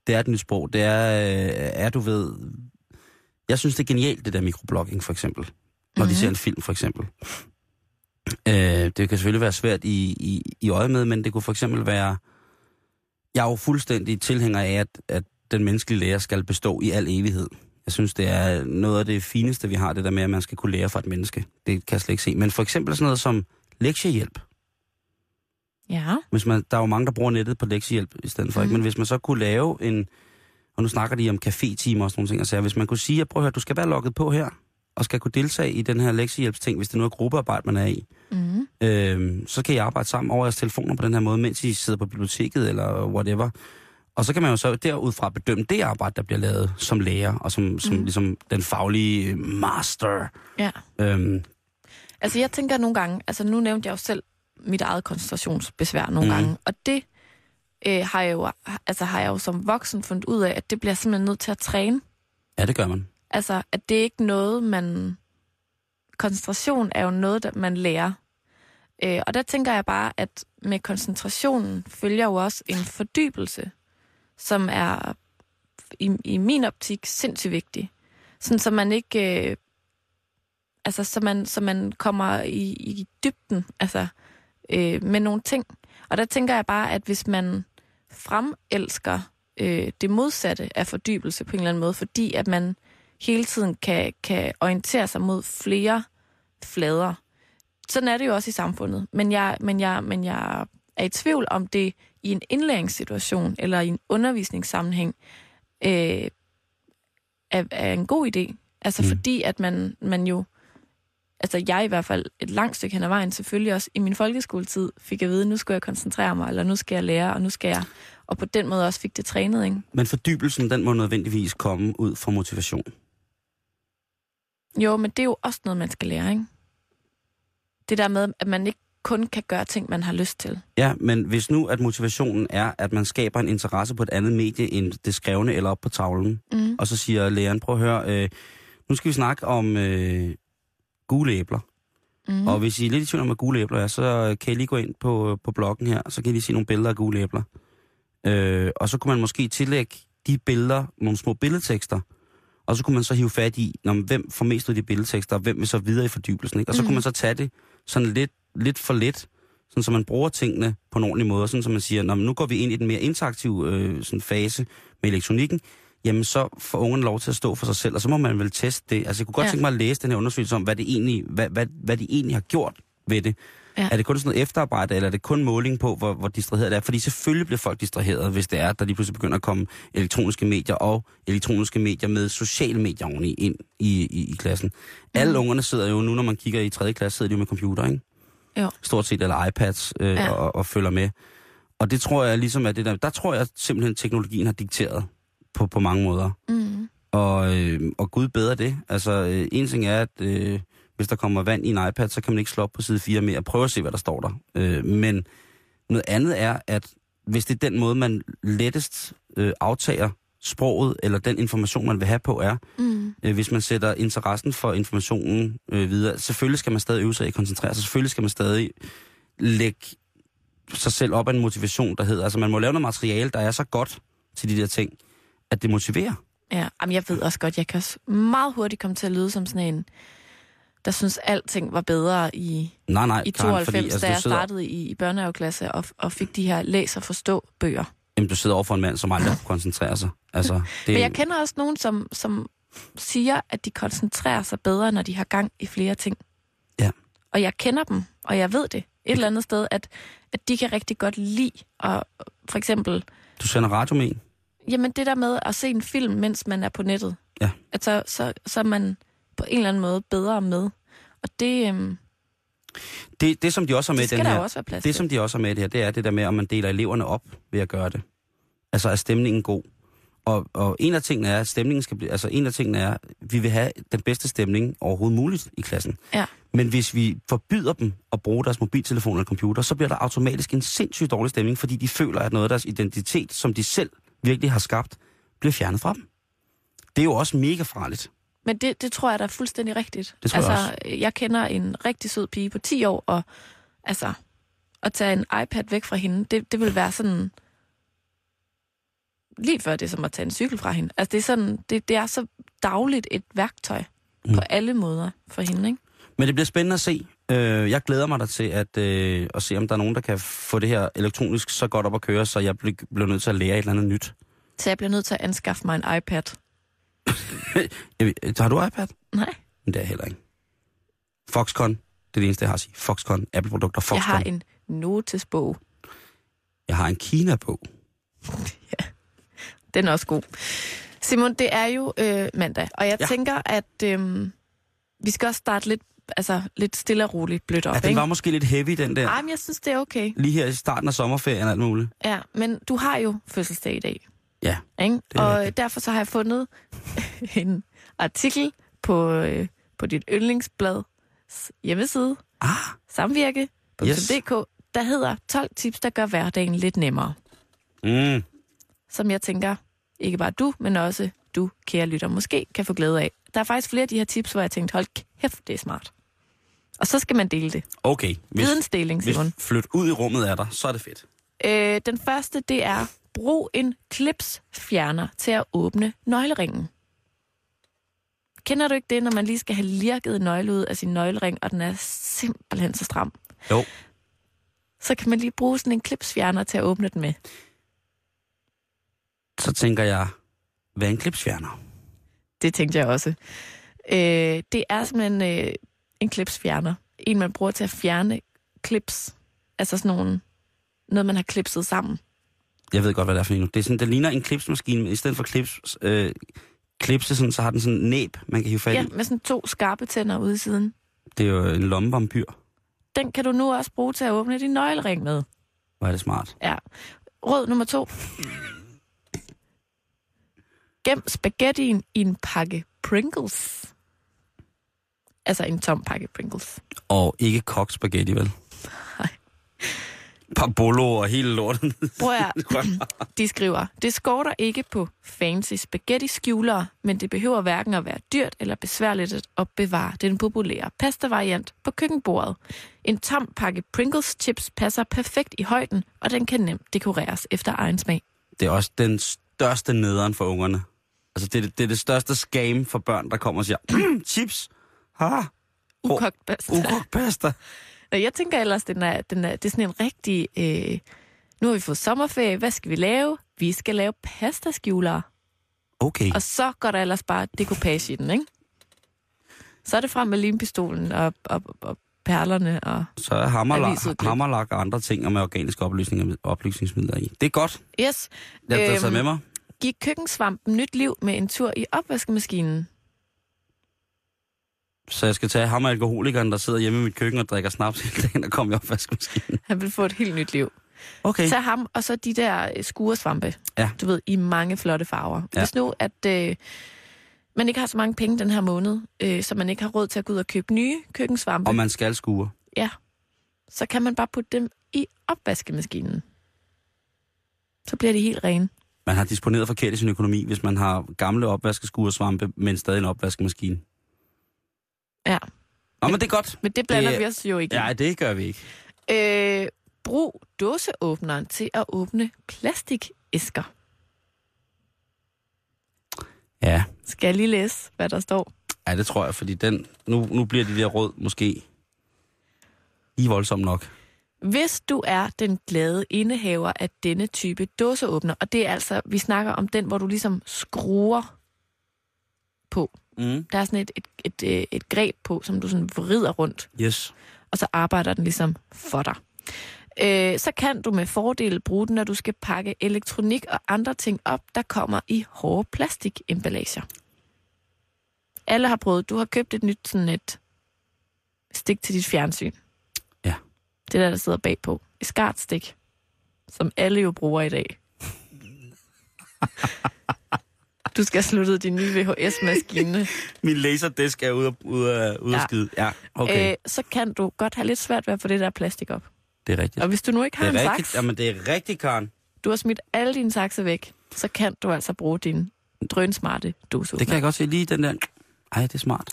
Det er et nyt sprog. Det er, øh, er du ved... Jeg synes, det er genialt, det der mikroblogging, for eksempel. Når de Mhm. ser en film, for eksempel. Øh, det kan selvfølgelig være svært i, i, i øje med, men det kunne for eksempel være... Jeg er jo fuldstændig tilhænger af, at, at den menneskelige lærer skal bestå i al evighed. Jeg synes, det er noget af det fineste, vi har, det der med, at man skal kunne lære fra et menneske. Det kan jeg slet ikke se. Men for eksempel sådan noget som lektiehjælp. Ja. Hvis man, der er jo mange, der bruger nettet på lektiehjælp i stedet for, mm. ikke? Mhm. men hvis man så kunne lave en, og nu snakker de om café-timer og sådan nogle ting, og så hvis man kunne sige, at prøv at høre, du skal være logget på her, og skal kunne deltage i den her lektiehjælpsting, hvis det nu er gruppearbejde, man er i, Mm. øhm, så kan I arbejde sammen over jeres telefoner på den her måde, mens I sidder på biblioteket eller whatever. Og så kan man jo så derudfra bedømme det arbejde, der bliver lavet som lærer, og som, som Mm. ligesom den faglige master. Ja. Øhm, Altså jeg tænker nogle gange, altså nu nævnte jeg jo selv mit eget koncentrationsbesvær nogle mm. gange, og det øh, har, jeg jo, altså, har jeg jo som voksen fundet ud af, at det bliver simpelthen nødt til at træne. ja, det gør man. Altså, at det er ikke noget, man... Koncentration er jo noget, der man lærer. Øh, og der tænker jeg bare, at med koncentrationen følger jo også en fordybelse, som er i, i min optik sindssygt vigtig. Sådan, så man ikke... Øh, altså, så man, så man kommer i, i dybden altså, øh, med nogle ting. Og der tænker jeg bare, at hvis man fremelsker øh, det modsatte af fordybelse på en eller anden måde, fordi at man hele tiden kan, kan orientere sig mod flere flader. Sådan er det jo også i samfundet. Men jeg, men jeg, men jeg er i tvivl om det i en indlæringssituation eller i en undervisningssammenhæng øh, er, er en god idé. Altså Mm. fordi, at man, man jo... Altså jeg i hvert fald et langt stykke hen ad vejen, selvfølgelig også i min folkeskoletid, fik jeg at vide, nu skal jeg koncentrere mig, eller nu skal jeg lære, og nu skal jeg... Og på den måde også fik det trænet, ikke? Men fordybelsen, den må nødvendigvis komme ud fra motivation. Jo, men det er jo også noget, man skal lære, ikke? Det der med, at man ikke kun kan gøre ting, man har lyst til. Ja, men hvis nu, at motivationen er, at man skaber en interesse på et andet medie end det skrevne eller op på tavlen, Mm. og så siger læreren, prøv at høre, øh, nu skal vi snakke om øh, gule æbler. Mm. Mm. Og hvis I er lidt i tvivl om, hvad gule æbler er, så kan I lige gå ind på, på bloggen her, så kan I lige se nogle billeder af gule æbler. Øh, og så kunne man måske tillægge de billeder nogle små billedtekster, og så kunne man så hive fat i, når, hvem får mest ud af de billedtekster, og hvem vil så videre i fordybelsen. Ikke? Og så Mhm. kunne man så tage det sådan lidt, lidt for lidt, sådan så man bruger tingene på en ordentlig måde, sådan så man siger, "Nå, nu går vi ind i den mere interaktive øh, sådan fase med elektronikken, jamen så får ungerne lov til at stå for sig selv, og så må man vel teste det. Altså jeg kunne godt ja. Tænke mig at læse den her undersøgelse om, hvad, det egentlig, hvad, hvad, hvad de egentlig har gjort ved det. Ja. Er det kun sådan noget efterarbejde, eller er det kun måling på, hvor, hvor distraheret det er? Fordi selvfølgelig bliver folk distraheret, hvis det er, der lige pludselig begynder at komme elektroniske medier og elektroniske medier med sociale medier oveni ind i, i, i klassen. Mm. Alle ungerne sidder jo nu, når man kigger i 3. klasse, sidder de jo med computer, ikke? Jo. Stort set, eller iPads, øh. Ja. og, og følger med. Og det tror jeg ligesom er det der, der tror jeg simpelthen, at teknologien har dikteret på, på mange måder. Mm. Og, øh, og Gud bedre det. Altså, øh, en ting er, at øh, hvis der kommer vand i en iPad, så kan man ikke slå op på side 4 mere og prøve at se, hvad der står der. Øh, men noget andet er, at hvis det er den måde, man lettest øh, aftager sproget, eller den information, man vil have på, er, Mm. øh, hvis man sætter interessen for informationen øh, videre. Selvfølgelig skal man stadig øve sig i at koncentrere sig. Selvfølgelig skal man stadig lægge sig selv op af en motivation, der hedder, altså man må lave noget materiale, der er så godt til de der ting, at det motiverer. Ja, jamen jeg ved også godt, jeg kan meget hurtigt komme til at lyde som sådan en, der synes alting var bedre i, Nej, nej, i Karen, 92, fordi, altså, da jeg sidder, startede i, i børnehaveklasse og, og fik de her læs- og forstå-bøger. Jamen, du sidder over for en mand, som aldrig kunne koncentrere sig. Altså, (laughs) det, Men jeg kender også nogen, som, som siger, at de koncentrerer sig bedre, når de har gang i flere ting. Ja. Og jeg kender dem, og jeg ved det et eller andet sted, at, at de kan rigtig godt lide, og for eksempel, Du sender radio med en. Jamen det der med at se en film, mens man er på nettet, Ja. at så, så, så er man på en eller anden måde bedre med. Og det, øhm, Det, det som de også har med det i den her, også det til. som de også har med det her, det er det der med, om man deler eleverne op ved at gøre det. Altså er stemningen god. Og, og en af tingene er, at stemningen skal blive, altså en af tingene er, at vi vil have den bedste stemning overhovedet muligt i klassen. Ja. Men hvis vi forbyder dem at bruge deres mobiltelefon eller computer, så bliver der automatisk en sindssygt dårlig stemning, fordi de føler, at noget af deres identitet, som de selv virkelig har skabt, bliver fjernet fra dem. Det er jo også mega farligt. Men det, det tror jeg, der er fuldstændig rigtigt. Det tror jeg altså, jeg kender en rigtig sød pige på 10 år, og altså, at tage en iPad væk fra hende, det, det vil være sådan... Lige før det er som at tage en cykel fra hende. Altså, det er, sådan, det, det er så dagligt et værktøj mm. på alle måder for hende, ikke? Men det bliver spændende at se. Øh, jeg glæder mig da til at, øh, at se, om der er nogen, der kan få det her elektronisk så godt op at køre, så jeg bl- bliver nødt til at lære et eller andet nyt. Så jeg bliver nødt til at anskaffe mig en iPad. (laughs) Ved- Har du iPad? Nej, Men det er jeg heller ikke. Foxconn, det er det eneste, jeg har at sige. Foxconn, Apple-produkter, Foxconn. jeg har en notesbog. jeg har en Kina-bog. (laughs) Den er også god. Simon, det er jo øh, mandag, og jeg Ja. ja. tænker, at øh, vi skal også starte lidt altså, lidt stille og roligt blødt op, Ja, den ikke? var måske lidt heavy, den der. Ej, men jeg synes, det er okay. Lige her i starten af sommerferien og alt muligt. Ja, men du har jo fødselsdag i dag, Ja, ikke? Og rigtigt. derfor så har jeg fundet (laughs) en artikel på, øh, på dit yndlingsblad hjemmeside, ah, samvirke.dk, Yes. der hedder 12 tips, der gør hverdagen lidt nemmere. mm, Som jeg tænker, ikke bare du, men også du, kære lytter, måske kan få glæde af. Der er faktisk flere af de her tips, hvor jeg tænkte, hold kæft, det er smart. Og så skal man dele det. okay. Hvis, Vidensdeling, hvis Simon. flyt ud i rummet er der, så er det fedt. Øh, den første, det er, brug en klipsfjerner til at åbne nøgleringen. Kender du ikke det, når man lige skal have lirket nøgle ud af sin nøglering, og den er simpelthen så stram? Jo. Så kan man lige bruge sådan en klipsfjerner til at åbne den med. Så tænker jeg, hvad er en klipsfjerner? Det tænkte jeg også. Øh, det er simpelthen øh, en klipsfjerner. En, man bruger til at fjerne klips. Altså sådan nogle, noget, man har klipset sammen. Jeg ved godt, hvad det er for en nu. Det, er sådan, det ligner en klipsmaskine, men i stedet for klips, øh, klipse, sådan, så har den sådan en næb, man kan hive fat Ja, i. med sådan to skarpe tænder ude i siden. Det er jo en lommevampyr. Den kan du nu også bruge til at åbne din nøglering med. Hvor er det smart. Ja. Råd nummer to. Gem spaghettien i en pakke Pringles. Altså en tom pakke Pringles. Og ikke kogt spaghetti, vel? Nej. Parbolo og hele lorten. Prøv at, de skriver, det skorter ikke på fancy spaghetti-skjulere, men det behøver hverken at være dyrt eller besværligt at opbevare den populære pasta-variant på køkkenbordet. En tom pakke Pringles chips passer perfekt i højden, og den kan nemt dekoreres efter egen smag. Det er også den største nederen for ungerne. Altså, det er det, det, er det største scam for børn, der kommer og siger, "Mm, (clears throat) chips, ha, Ukogt pasta. ukogt pasta. (laughs) Nå, jeg tænker ellers, den er, den er, det er sådan en rigtig... Øh, nu har vi fået sommerferie, hvad skal vi lave? Vi skal lave pastaskjulere. Okay, Og så går der ellers bare dekopage i den, ikke? Så er det frem med limpistolen og, og, og perlerne og... så er hammerlak, hammerlak og andre ting og med organiske opløsninger, opløsningsmidler i. Det er godt. Yes. Jeg har Øhm. med mig. Giv køkkensvampen nyt liv med en tur i opvaskemaskinen. Så jeg skal tage ham og alkoholikeren, der sidder hjemme i mit køkken og drikker snaps hele dagen, og kommer i opvaskemaskinen. Han vil få et helt nyt liv. Okay. Tag ham, og så de der øh, skuresvampe. Ja. Du ved, i mange flotte farver. Ja. Hvis nu, at øh, man ikke har så mange penge den her måned, øh, så man ikke har råd til at gå ud og købe nye køkkensvampe, Og man skal skure. ja, så kan man bare putte dem i opvaskemaskinen. Så bliver de helt rene. Man har disponeret forkert i sin økonomi, hvis man har gamle opvaskeskuresvampe, men stadig en opvaskemaskine. Ja, Nå, men det er godt. men det blander Det- vi os jo ikke i. Ja, det gør vi ikke. Øh, brug dåseåbneren til at åbne plastikæsker. Ja, Skal jeg lige læse, hvad der står? ja det tror jeg, fordi den, nu, nu bliver de der råd måske lige voldsomt nok. Hvis du er den glade indehaver af denne type dåseåbner, og det er altså, vi snakker om den, hvor du ligesom skruer på. Mm. Der er sådan et, et, et, et, et greb på, som du sådan vrider rundt, Yes. og så arbejder den ligesom for dig. Øh, så kan du med fordel bruge den, når du skal pakke elektronik og andre ting op, der kommer i hårde plastikemballager. Alle har prøvet. Du har købt et nyt sådan et stik til dit fjernsyn. Ja. Det der, der sidder bagpå. Et skartstik, som alle jo bruger i dag. (laughs) Du skal have sluttet din nye VHS-maskine. (laughs) Min laserdisk er ude, ude, af, ude ja. Ja. af skide. Ja, okay. Øh, så kan du godt have lidt svært ved at få det der plastik op. det er rigtigt. Og hvis du nu ikke har Det en rigtigt. saks, Jamen, det er rigtigt, Karen. du har smidt alle dine sakser væk, så kan du altså bruge din drønsmarte dåseåbner. Det kan jeg godt se lige den der. Ej, det er smart.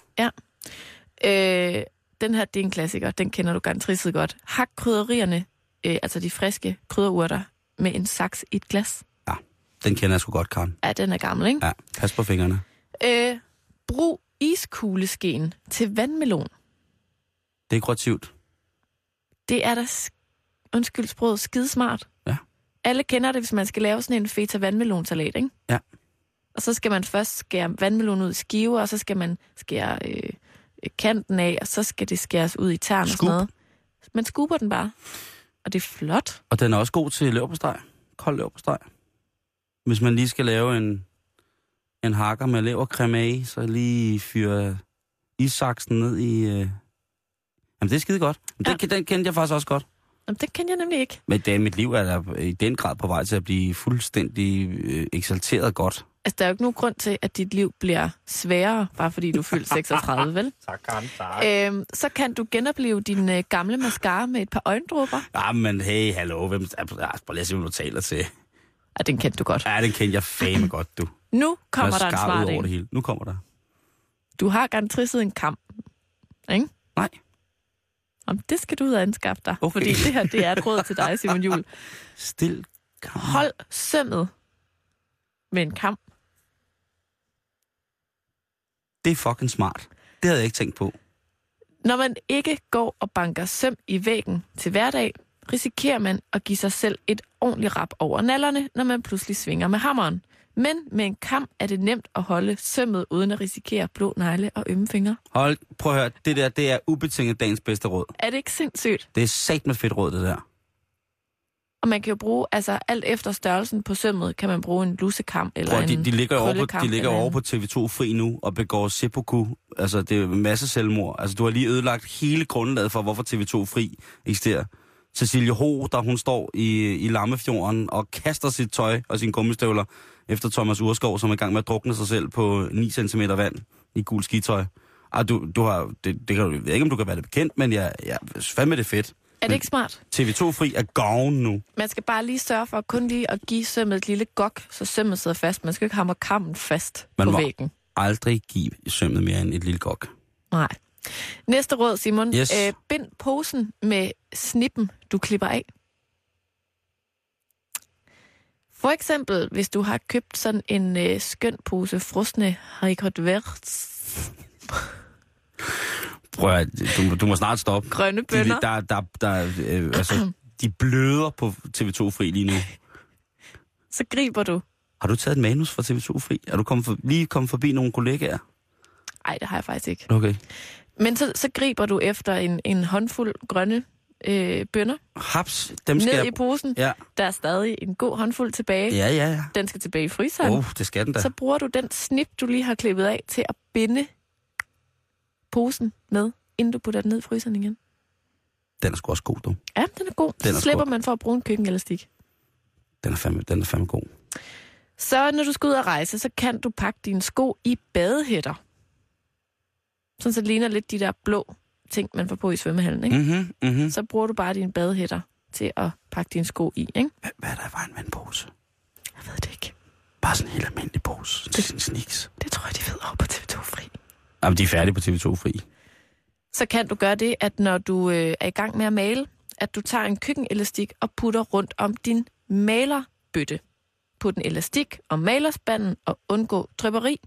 Øh, den her, det er en klassiker. Den kender du garanteret godt. Hak krydderierne, øh, altså de friske krydderurter, med en saks i et glas. Den kender jeg sgu godt, Karen. Ja, den er gammel, ikke? Ja, pas på fingrene. Øh, brug iskugleskeen til vandmelon. Dekorativt. Det er da, sk- undskyld sproget, skidesmart. Ja. Alle kender det, hvis man skal lave sådan en feta vandmelonsalat, ikke? Ja. Og så skal man først skære vandmelon ud i skiver, og så skal man skære øh, kanten af, og så skal det skæres ud i tern og Skub. sådan noget. Man skuber den bare. Og det er flot. Og den er også god til leverpostej. Kold leverpostej. Hvis man lige skal lave en, en hakker med levercreme af, så lige fyre issaksen ned i, øh, Jamen, det er skide godt. Men den, den kendte jeg faktisk også godt. Jamen, det kan jeg nemlig ikke. Men det, mit liv er der i den grad på vej til at blive fuldstændig øh, eksalteret godt. Altså, der er jo ikke nogen grund til, at dit liv bliver sværere, bare fordi du er fyldt (laughs) 36, vel? Tak, Karen, tak. Øhm, så kan du genopleve din øh, gamle mascara med et par øjendråber. Ja, men hey, hallo, hvem... Ja, prøv lige at se, hvad du taler til. Ja, den kendte du godt. Ja, den kendte jeg fame godt, du. (clears throat) Nu kommer der en smart over en. det hele. Nu kommer der. Du har garanteret en kamp, ikke? Nej. Om det skal du ud og anskaffe dig. Okay. Fordi det her, det er et råd til dig, Simon Jul. (laughs) Stil. Karen. Hold sømmet med en kamp. Det er fucking smart. Det havde jeg ikke tænkt på. Når man ikke går og banker søm i væggen til hverdag, risikerer man at give sig selv et ordentligt rap over nallerne, når man pludselig svinger med hammeren. Men med en kam er det nemt at holde sømmet uden at risikere blå negle og ømme fingre. Hold, prøv at høre. Det der, det er ubetinget dagens bedste råd. Er det ikke sindssygt? Det er sat med fedt råd, det der. Og man kan jo bruge, altså alt efter størrelsen på sømmet, kan man bruge en lusekam eller Prøv, de, de ligger over på, de ligger over på TV2 Fri nu og begår seppuku. Altså, det er masse selvmord. Altså, du har lige ødelagt hele grundlaget for, hvorfor TV2 Fri eksisterer. Cecilie Ho, der hun står i, i Lammefjorden og kaster sit tøj og sine gummistøvler efter Thomas Urskov, som er i gang med at drukne sig selv på 9 cm vand i gul skitøj. Ah, du, du har, det, det kan, jeg ved ikke, om du kan være det bekendt, men jeg, jeg fandme det fedt. Er det ikke smart? TV2 Fri er gone nu. Man skal bare lige sørge for kun lige at give sømmet et lille gok, så sømmet sidder fast. Man skal ikke hamre kammen fast Man på må- væggen. Aldrig give sømmet mere end et lille gok. Nej. Næste råd, Simon. Yes. Øh, bind posen med snippen, du klipper af. For eksempel, hvis du har købt sådan en øh, skøn pose frosne haricot verts, Prøv at, du, du må snart stoppe. grønne De, bønner, der, der, der, øh, altså, de bløder på TV2 Fri lige nu. så griber du. Har du taget et manus fra TV2 Fri? Er du kommet for, lige kommet forbi nogle kollegaer? Nej, det har jeg faktisk ikke. Okay. Men så, så griber du efter en, en håndfuld grønne øh, bønner Haps, dem skal ned jeg... i posen. Ja, Der er stadig en god håndfuld tilbage. ja, ja. ja. Den skal tilbage i fryseren. Oh, det skal den da. så bruger du den snip, du lige har klippet af, til at binde posen med, inden du putter den ned i fryseren igen. Den er sgu også god, du. Ja, den er god. Den er så slipper sgu- man for at bruge en køkkenelastik. Den er fandme, den er fandme god. Så når du skal ud og rejse, så kan du pakke dine sko i badehætter. Sådan så det ligner lidt de der blå ting, man får på i svømmehallen. Ikke? Mm. Mhm, mhm. Så bruger du bare dine badehætter til at pakke dine sko i. Ikke? Hvad, hvad er der i vejen med en pose? Jeg ved det ikke. Bare sådan en helt almindelig pose. Det er en sniks. Det tror jeg, de ved over på TV2 Fri. Jamen, de er færdige på TV2 Fri. så kan du gøre det, at når du øh, er i gang med at male, at du tager en køkkenelastik og putter rundt om din malerbøtte. Put en elastik om malerspanden og undgå drypperi.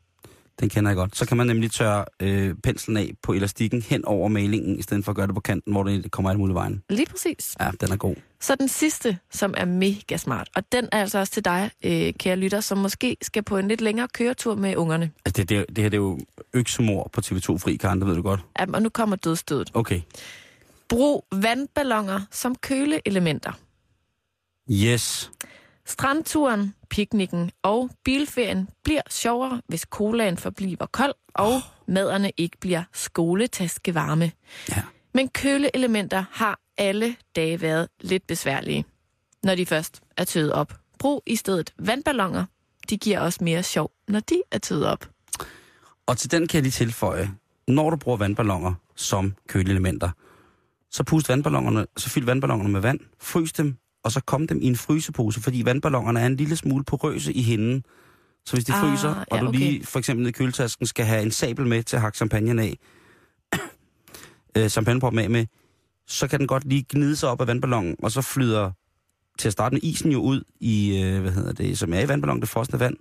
Den kender jeg godt. Så kan man nemlig tørre øh, penslen af på elastikken hen over malingen, i stedet for at gøre det på kanten, hvor det kommer alt muligt vejen. Lige præcis. Ja, den er god. Så den sidste, som er mega smart, og den er altså også til dig, øh, kære lytter, som måske skal på en lidt længere køretur med ungerne. Altså, det, det, det her det er jo øksemor på TV2 Fri, Karen, det ved du godt. Ja, og nu kommer dødstødet. Okay. Brug vandballoner som køleelementer. Yes. Strandturen, piknikken og bilferien bliver sjovere, hvis colaen forbliver kold, og maderne ikke bliver skoletaskevarme. Ja. Men køleelementer har alle dage været lidt besværlige, når de først er tøet op. Brug i stedet vandballoner. De giver også mere sjov, når de er tøet op. Og til den kan jeg lige tilføje, når du bruger vandballoner som køleelementer, så pust vandballonerne, så fyld vandballonerne med vand, frys dem, og så kom dem i en frysepose, fordi vandballonerne er en lille smule porøse i hinden. Så hvis de Ah, fryser, og ja, du okay. lige for eksempel i køletasken skal have en sabel med til at hakke champagne af, (coughs) øh, champagneproppen af med, så kan den godt lige gnide sig op af vandballonen, og så flyder til at starte med isen jo ud i, øh, hvad hedder det, som er i vandballonen, det frosne vand,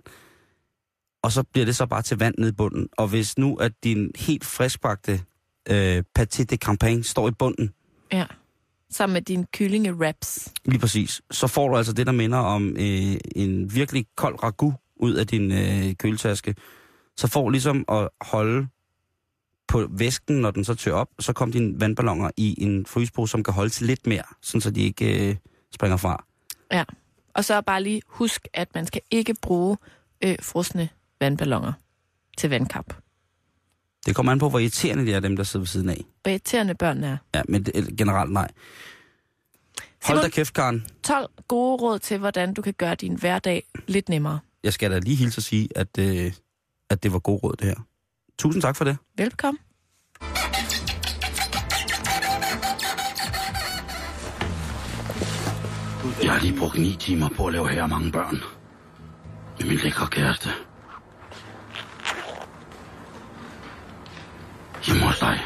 og så bliver det så bare til vand nede i bunden. Og hvis nu at din helt friskbagte øh, pâté de campagne står i bunden, Ja. Sammen med dine kyllinge-wraps. lige præcis, så får du altså det, der minder om øh, en virkelig kold ragu ud af din øh, køletaske. Så får ligesom at holde på væsken, når den så tør op, så kommer dine vandballoner i en frysepose, som kan holde til lidt mere, sådan så de ikke øh, springer fra. Ja. Og så bare lige husk, at man skal ikke bruge øh, frosne vandballoner til vandkap. Det kommer an på, hvor irriterende de er, dem der sidder ved siden af. Hvor irriterende børnene er. Ja, men det, generelt nej. Hold da kæft, Karen. 12 gode råd til, hvordan du kan gøre din hverdag lidt nemmere. Jeg skal da lige hilse at sige, at, øh, at det var god råd, det her. Tusind tak for det. Velkommen. Jeg har lige brugt ni timer på at lave her mange børn. Med min lækre kæreste. Dig.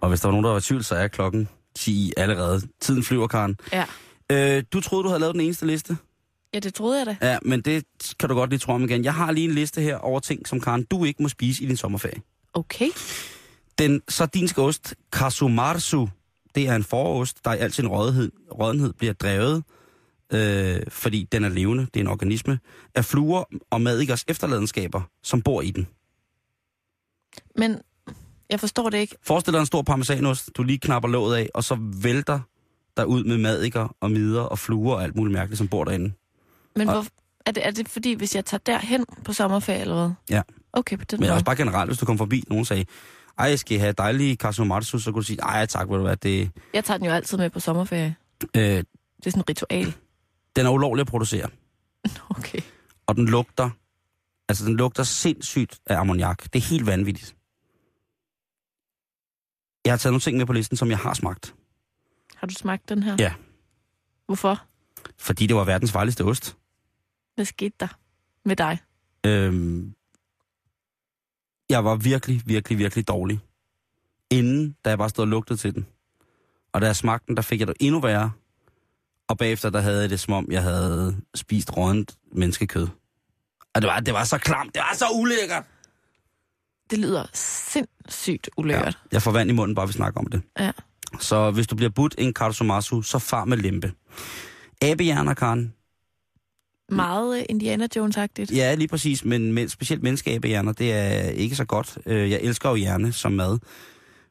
Og hvis der var nogen, der var i tvivl, så er klokken 10 allerede. Tiden flyver, Karen. Ja. Øh, du troede, du havde lavet den eneste liste? ja, det troede jeg da. Ja, men det kan du godt lige tro om igen. Jeg har lige en liste her over ting, som Karen, du ikke må spise i din sommerferie. Okay. Den sardinske ost, Kasumarsu, det er en forost, der i al sin rådenhed, rådenhed bliver drevet, øh, fordi den er levende, det er en organisme, af fluer og madikers efterladenskaber, som bor i den. Men jeg forstår det ikke. Forestil dig en stor parmesanost, du lige knapper låget af, og så vælter der ud med madikker og midder og fluer og alt muligt mærkeligt, som bor derinde. Men Og- hvor, er, det, er det fordi, hvis jeg tager derhen på sommerferie eller hvad? Ja. Okay, på den Men måde. også bare generelt, hvis du kom forbi, nogen sagde, ej, jeg skal have dejlige kasumarsu, så kunne du sige, ej tak, ved du hvad, det, Jeg tager den jo altid med på sommerferie. øh, Det er sådan et ritual. den er ulovlig at producere. (laughs) Okay. og den lugter, altså den lugter sindssygt af ammoniak. Det er helt vanvittigt. Jeg har taget nogle ting med på listen, som jeg har smagt. Har du smagt den her? Ja. Hvorfor? Fordi det var verdens farligste ost. Hvad skete der med dig? Øhm, jeg var virkelig, virkelig, virkelig dårlig. Inden, da jeg bare stod og lugtede til den. Og da jeg smagte den, der fik jeg det endnu værre. Og bagefter, der havde jeg det, som om jeg havde spist rådent menneskekød. Og det var, det var så klamt, det var så ulækkert. Det lyder sindssygt ulækkert. Jeg får vand i munden, bare vi snakker om det. Ja. Så hvis du bliver budt en kartosumasu, så far med lempe. Abehjerner, Karen. Meget uh, Indiana Jones-agtigt. Ja, lige præcis, men, men specielt menneskeabehjerner, det er ikke så godt. Øh, Jeg elsker jo hjerne som mad.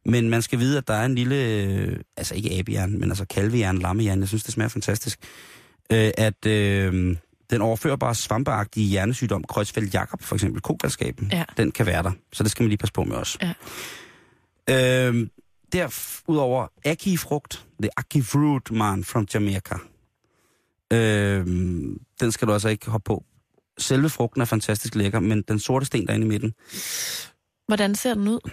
Men man skal vide, at der er en lille, øh, altså ikke abehjerne, men altså kalvehjerne, lammehjerne, jeg synes, det smager fantastisk, øh, at øh, den overførbare svampeagtige hjernesygdom, Kreuzfeldt Jakob for eksempel, kogalskaben, Ja. den kan være der. Så det skal man lige passe på med også. Ja. Øh, Derudover aki-frugt, the aki fruit man from Jamaica. Øh, den skal du altså ikke hoppe på. Selve frugten er fantastisk lækker, men den sorte sten derinde i midten, Hvordan ser den ud?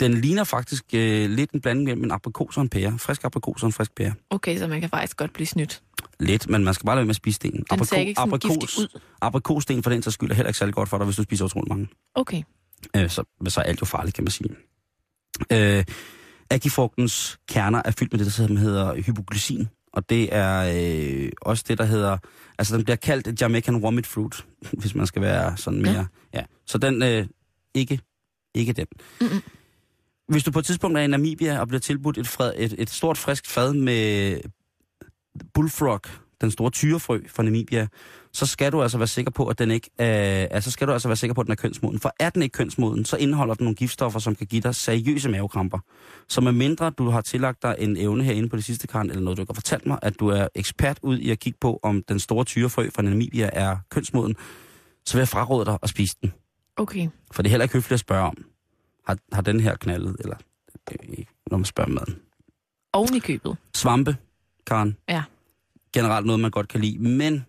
Den ligner faktisk øh, lidt en blanding mellem en aprikos og en pære. Frisk aprikos og en frisk pære. Okay, så man kan faktisk godt blive snydt. Lidt, men man skal bare lade være med at spise stenen. Den ser ikke giftig ud. aprikossten for den sags skyld er heller ikke særlig godt for dig, hvis du spiser utrolig mange. Okay. Øh, så, så er alt jo farligt, kan man sige. Øh, Akifrugtens kerner er fyldt med det, der hedder hypoglycin. Og det er øh, også det, der hedder... Altså, den bliver kaldt Jamaican Vomit Fruit, (laughs) hvis man skal være sådan mere... Ja. ja. Så den... Øh, ikke, ikke den. Mm-mm. Hvis du på et tidspunkt er i Namibia og bliver tilbudt et, fred, et, et stort frisk fad med bullfrog, den store tyrefrø fra Namibia, så skal du altså være sikker på, at den ikke er, altså skal du altså være sikker på, at den er kønsmoden. For er den ikke kønsmoden, så indeholder den nogle giftstoffer, som kan give dig seriøse mavekramper. Så med mindre du har tillagt dig en evne herinde på det sidste kran, eller noget, du ikke har fortalt mig, at du er ekspert ud i at kigge på, om den store tyrefrø fra Namibia er kønsmoden, så vil jeg fraråde dig at spise den. Okay. For det er heller ikke høfligt at spørge om, har, har den her knaldet, eller øh, når man spørger om maden. Oven i købet. Svampe, Karen. Ja. Generelt noget, man godt kan lide. Men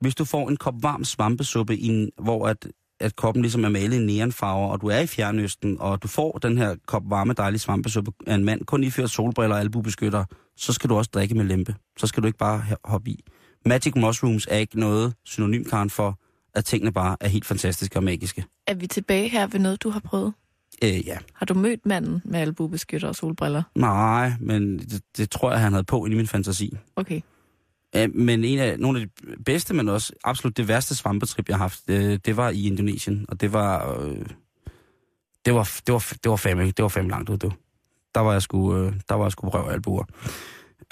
hvis du får en kop varm svampesuppe, i en, hvor at, at koppen ligesom er malet i neonfarver, og du er i Fjernøsten, og du får den her kop varme, dejlige svampesuppe af en mand, kun iført solbriller og albubeskytter, så skal du også drikke med lempe. Så skal du ikke bare hoppe i. Magic mushrooms er ikke noget synonym, Karen, for at tingene bare er helt fantastiske og magiske. Er vi tilbage her ved noget, du har prøvet? Øh, ja. Har du mødt manden med albubeskytter og solbriller? Nej, men det, det tror jeg, han havde på inde i min fantasi. Okay. Ja, men en af, nogle af de bedste, men også absolut det værste svampetrip, jeg har haft, øh, det var i Indonesien. Og det var, øh, det var, det var, det var fandme, det var fandme langt ud, du. Der var jeg sgu, øh, der var jeg sgu røv albuer.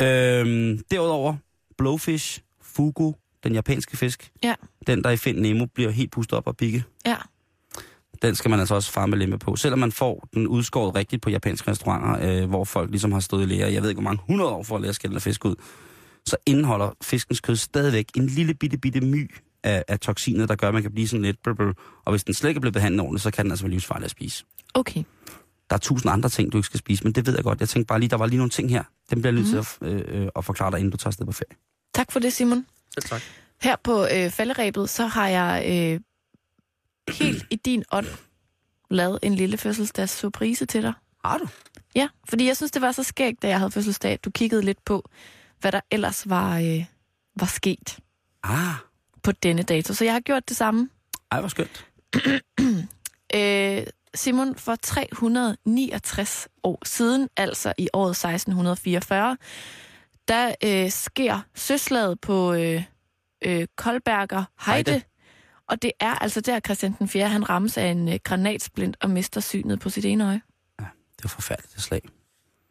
Øh, derudover, blowfish, fugu, den japanske fisk. Ja. Den, der i Find Nemo bliver helt pustet op og pikke. Ja. Den skal man altså også fare med lempe på. Selvom man får den udskåret rigtigt på japanske restauranter, øh, hvor folk ligesom har stået i lære, jeg ved ikke hvor mange hundrede år for at lære at skælde fisk ud, så indeholder fiskens kød stadigvæk en lille bitte bitte my af, af toksinet, der gør, at man kan blive sådan lidt... Brr, brr. Og hvis den slet ikke er blevet behandlet ordentligt, så kan den altså være livsfarlig at spise. Okay. Der er tusind andre ting, du ikke skal spise, men det ved jeg godt. Jeg tænkte bare lige, der var lige nogle ting her. Dem bliver jeg nødt til at, øh, øh, at forklare dig, inden du tager afsted på ferie. Tak for det, Simon. Selv tak. Her på øh, falderæbet, så har jeg øh, helt i din ånd lavet en lille fødselsdags surprise til dig. Har du? Ja, fordi jeg synes, det var så skægt, da jeg havde fødselsdag, at du kiggede lidt på, hvad der ellers var, øh, var sket Ah, på denne dato. Så jeg har gjort det samme. ej, hvor skønt. (clears throat) Øh, Simon, for 369 år siden, altså i året 1644, der øh, sker søslaget på øh, øh, Koldberger Heide. Heide. Og det er altså der, Christian den 4. han rammes af en øh, granatsplint og mister synet på sit ene øje. Det var forfærdeligt, det slag.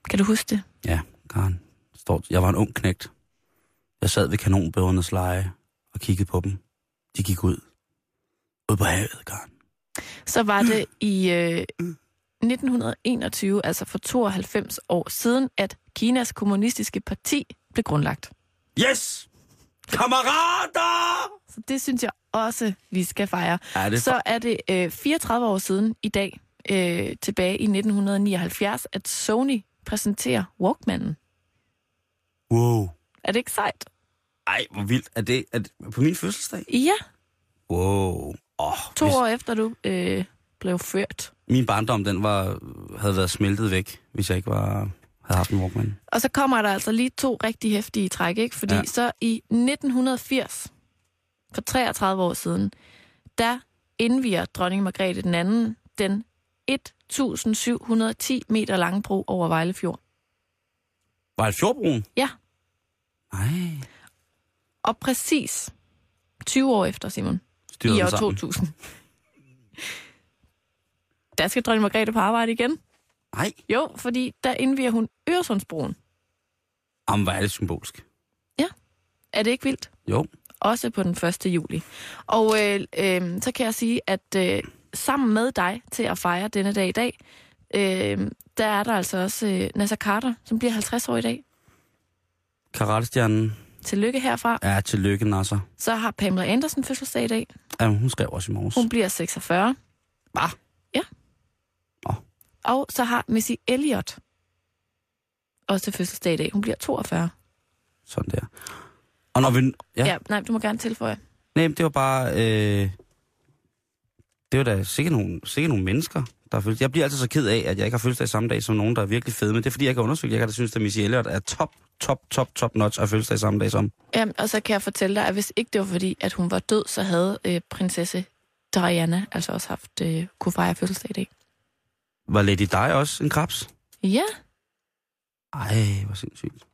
Kan du huske det? Ja, Karen. Står, jeg var en ung knægt. Jeg sad ved kanonbøgernes leje og kiggede på dem. De gik ud. Ud på havet, Karen. Så var det i øh, (clears throat) 1921, altså for 92 år siden, at Kinas kommunistiske parti blev grundlagt. Yes! Kammerater! Så det synes jeg også, vi skal fejre. Ja, det Så er det øh, 34 år siden i dag, øh, tilbage i 1979, at Sony præsenterer Walkmanen. Wow. Er det ikke sejt? Ej, hvor vildt. Er det, er det på min fødselsdag? Ja, Wow. Oh, to år efter du øh, blev ført. Min barndom, den var, havde været smeltet væk, hvis jeg ikke var, havde haft en Walkman. Og så kommer der altså lige to rigtig hæftige træk, ikke? Fordi Ja. så i 1980, for 33 år siden, der indviger dronning Margrethe den anden den 1710 meter lange bro over Vejlefjord. Var det Fjordbroen? Ja. Nej. Og præcis 20 år efter, Simon, Styrede i år sammen. 2000, der skal dronning Margrethe på arbejde igen. Nej. Jo, fordi der indviger hun Øresundsbroen. Jamen, hvor er det symbolsk. Er det ikke vildt? Jo. også på den 1. juli. Og øh, øh, så kan jeg sige, at øh, sammen med dig til at fejre denne dag i dag, øh, der er der altså også øh, Nasser Carter, som bliver 50 år i dag. Karatestjernen. Tillykke herfra. Ja, tillykke, Nasser. Så har Pamela Andersen fødselsdag i dag. Ja, hun skrev også i morges. Hun bliver 46. Hvad? Ja. Og så har Missy Elliott også fødselsdag i dag. Hun bliver 42. Sådan der. Og når vi... Ja. Ja. ja nej, du må gerne tilføje. Nej, det var bare... Øh, det var da sikkert nogle, sikkert nogle mennesker, der har. Jeg bliver altid så ked af, at jeg ikke har fødselsdag samme dag som nogen, der er virkelig fede. Men det er fordi, jeg ikke har undersøgt. Jeg kan da synes, at Missy Elliott er top, top, top, top notch af fødselsdag samme dag som. Jamen, og så kan jeg fortælle dig, at hvis ikke det var fordi, at hun var død, så havde øh, prinsesse Diana altså også haft øh, kunne fejre fødselsdag i dag. Var Lady Di også en krabs? Ja, Ej, hvor sindssygt.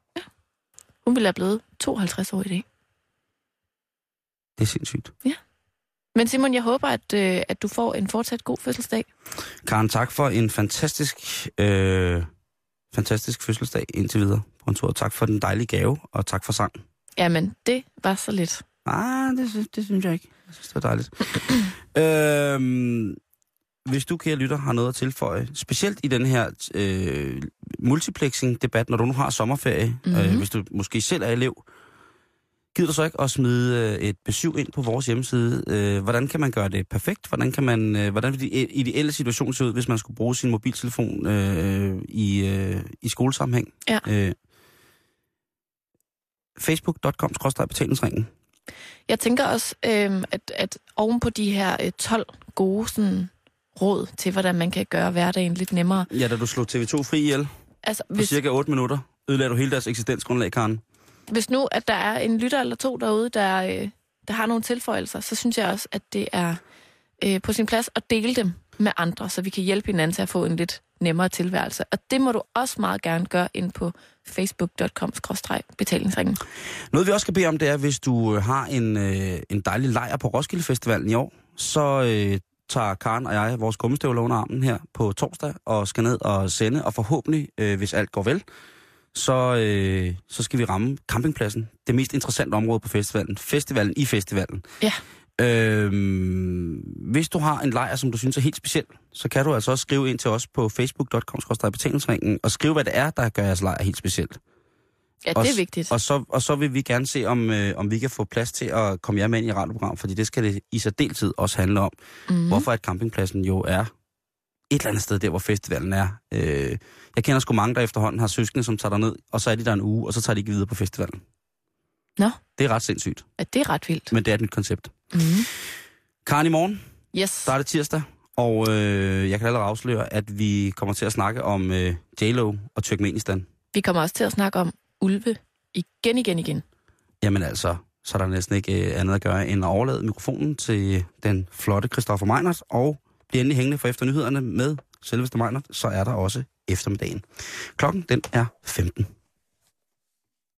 hun ville have blevet 52 år i dag. Det er sindssygt. Men Simon, jeg håber, at, øh, at du får en fortsat god fødselsdag. Karen, tak for en fantastisk, øh, fantastisk fødselsdag indtil videre på en tur. Tak for den dejlige gave, og tak for sang. Jamen, det var så lidt. Ah, det, det synes jeg ikke. Jeg synes, det var dejligt. (clears throat) øhm, hvis du, kære lytter, har noget at tilføje, specielt i den her øh, multiplexing-debat, når du nu har sommerferie, mm-hmm. øh, Mhm. hvis du måske selv er elev, gider du så ikke at smide øh, et besøg ind på vores hjemmeside? Øh, hvordan kan man gøre det perfekt? Hvordan kan man, øh, hvordan vil de ideelle situation se ud, hvis man skulle bruge sin mobiltelefon øh, i, øh, i skolesammenhæng? Ja. Øh, Facebook.com-betalingsringen. Jeg tænker også, øh, at, at oven på de her øh, 12 gode sådan, råd til, hvordan man kan gøre hverdagen lidt nemmere. Ja, da du slog TV2 fri ihjel Altså, på hvis, cirka 8 minutter, ødelagde du hele deres eksistensgrundlag, Karen. hvis nu, at der er en lytter eller to derude, der, øh, der har nogle tilføjelser, så synes jeg også, at det er øh, på sin plads at dele dem med andre, så vi kan hjælpe hinanden til at få en lidt nemmere tilværelse. Og det må du også meget gerne gøre ind på facebook.com-betalingsringen. Noget vi også skal bede om, det er, hvis du øh, har en, øh, en dejlig lejr på Roskilde Festivalen i år, så øh, tager Karen og jeg vores gummistøvler under armen her på torsdag og skal ned og sende, og forhåbentlig, øh, hvis alt går vel, så, øh, så skal vi ramme campingpladsen. Det mest interessante område på festivalen. Festivalen i festivalen. Ja. Øhm, hvis du har en lejr, som du synes er helt speciel, så kan du altså også skrive ind til os på facebook.com betalingsringen og skrive, hvad det er, der gør jeres lejr helt specielt. Ja, det Og er s- vigtigt. Og så, og så vil vi gerne se, om, øh, om vi kan få plads til at komme jer med ind i radioprogram, fordi det skal det i særdeleshed også handle om. Mhm. Mm. Hvorfor at campingpladsen jo er et eller andet sted, der hvor festivalen er. Øh, jeg kender sgu mange, der efterhånden har søskende, som tager derned, og så er de der en uge, og så tager de ikke videre på festivalen. Nå. Det er ret sindssygt, Ja, det er ret vildt. men det er et nyt koncept. Mm. Karen, i morgen, Yes. der er det tirsdag, og øh, jeg kan allerede afsløre, at vi kommer til at snakke om øh, J-Lo og Turkmenistan. Vi kommer også til at snakke om ulve igen, igen, igen. Jamen altså, så er der næsten ikke øh, andet at gøre end at overlade mikrofonen til den flotte Christoffer Meinert, og blive endelig hængende for efter nyhederne med selveste Meinert, så er der også eftermiddagen. Klokken den er 15.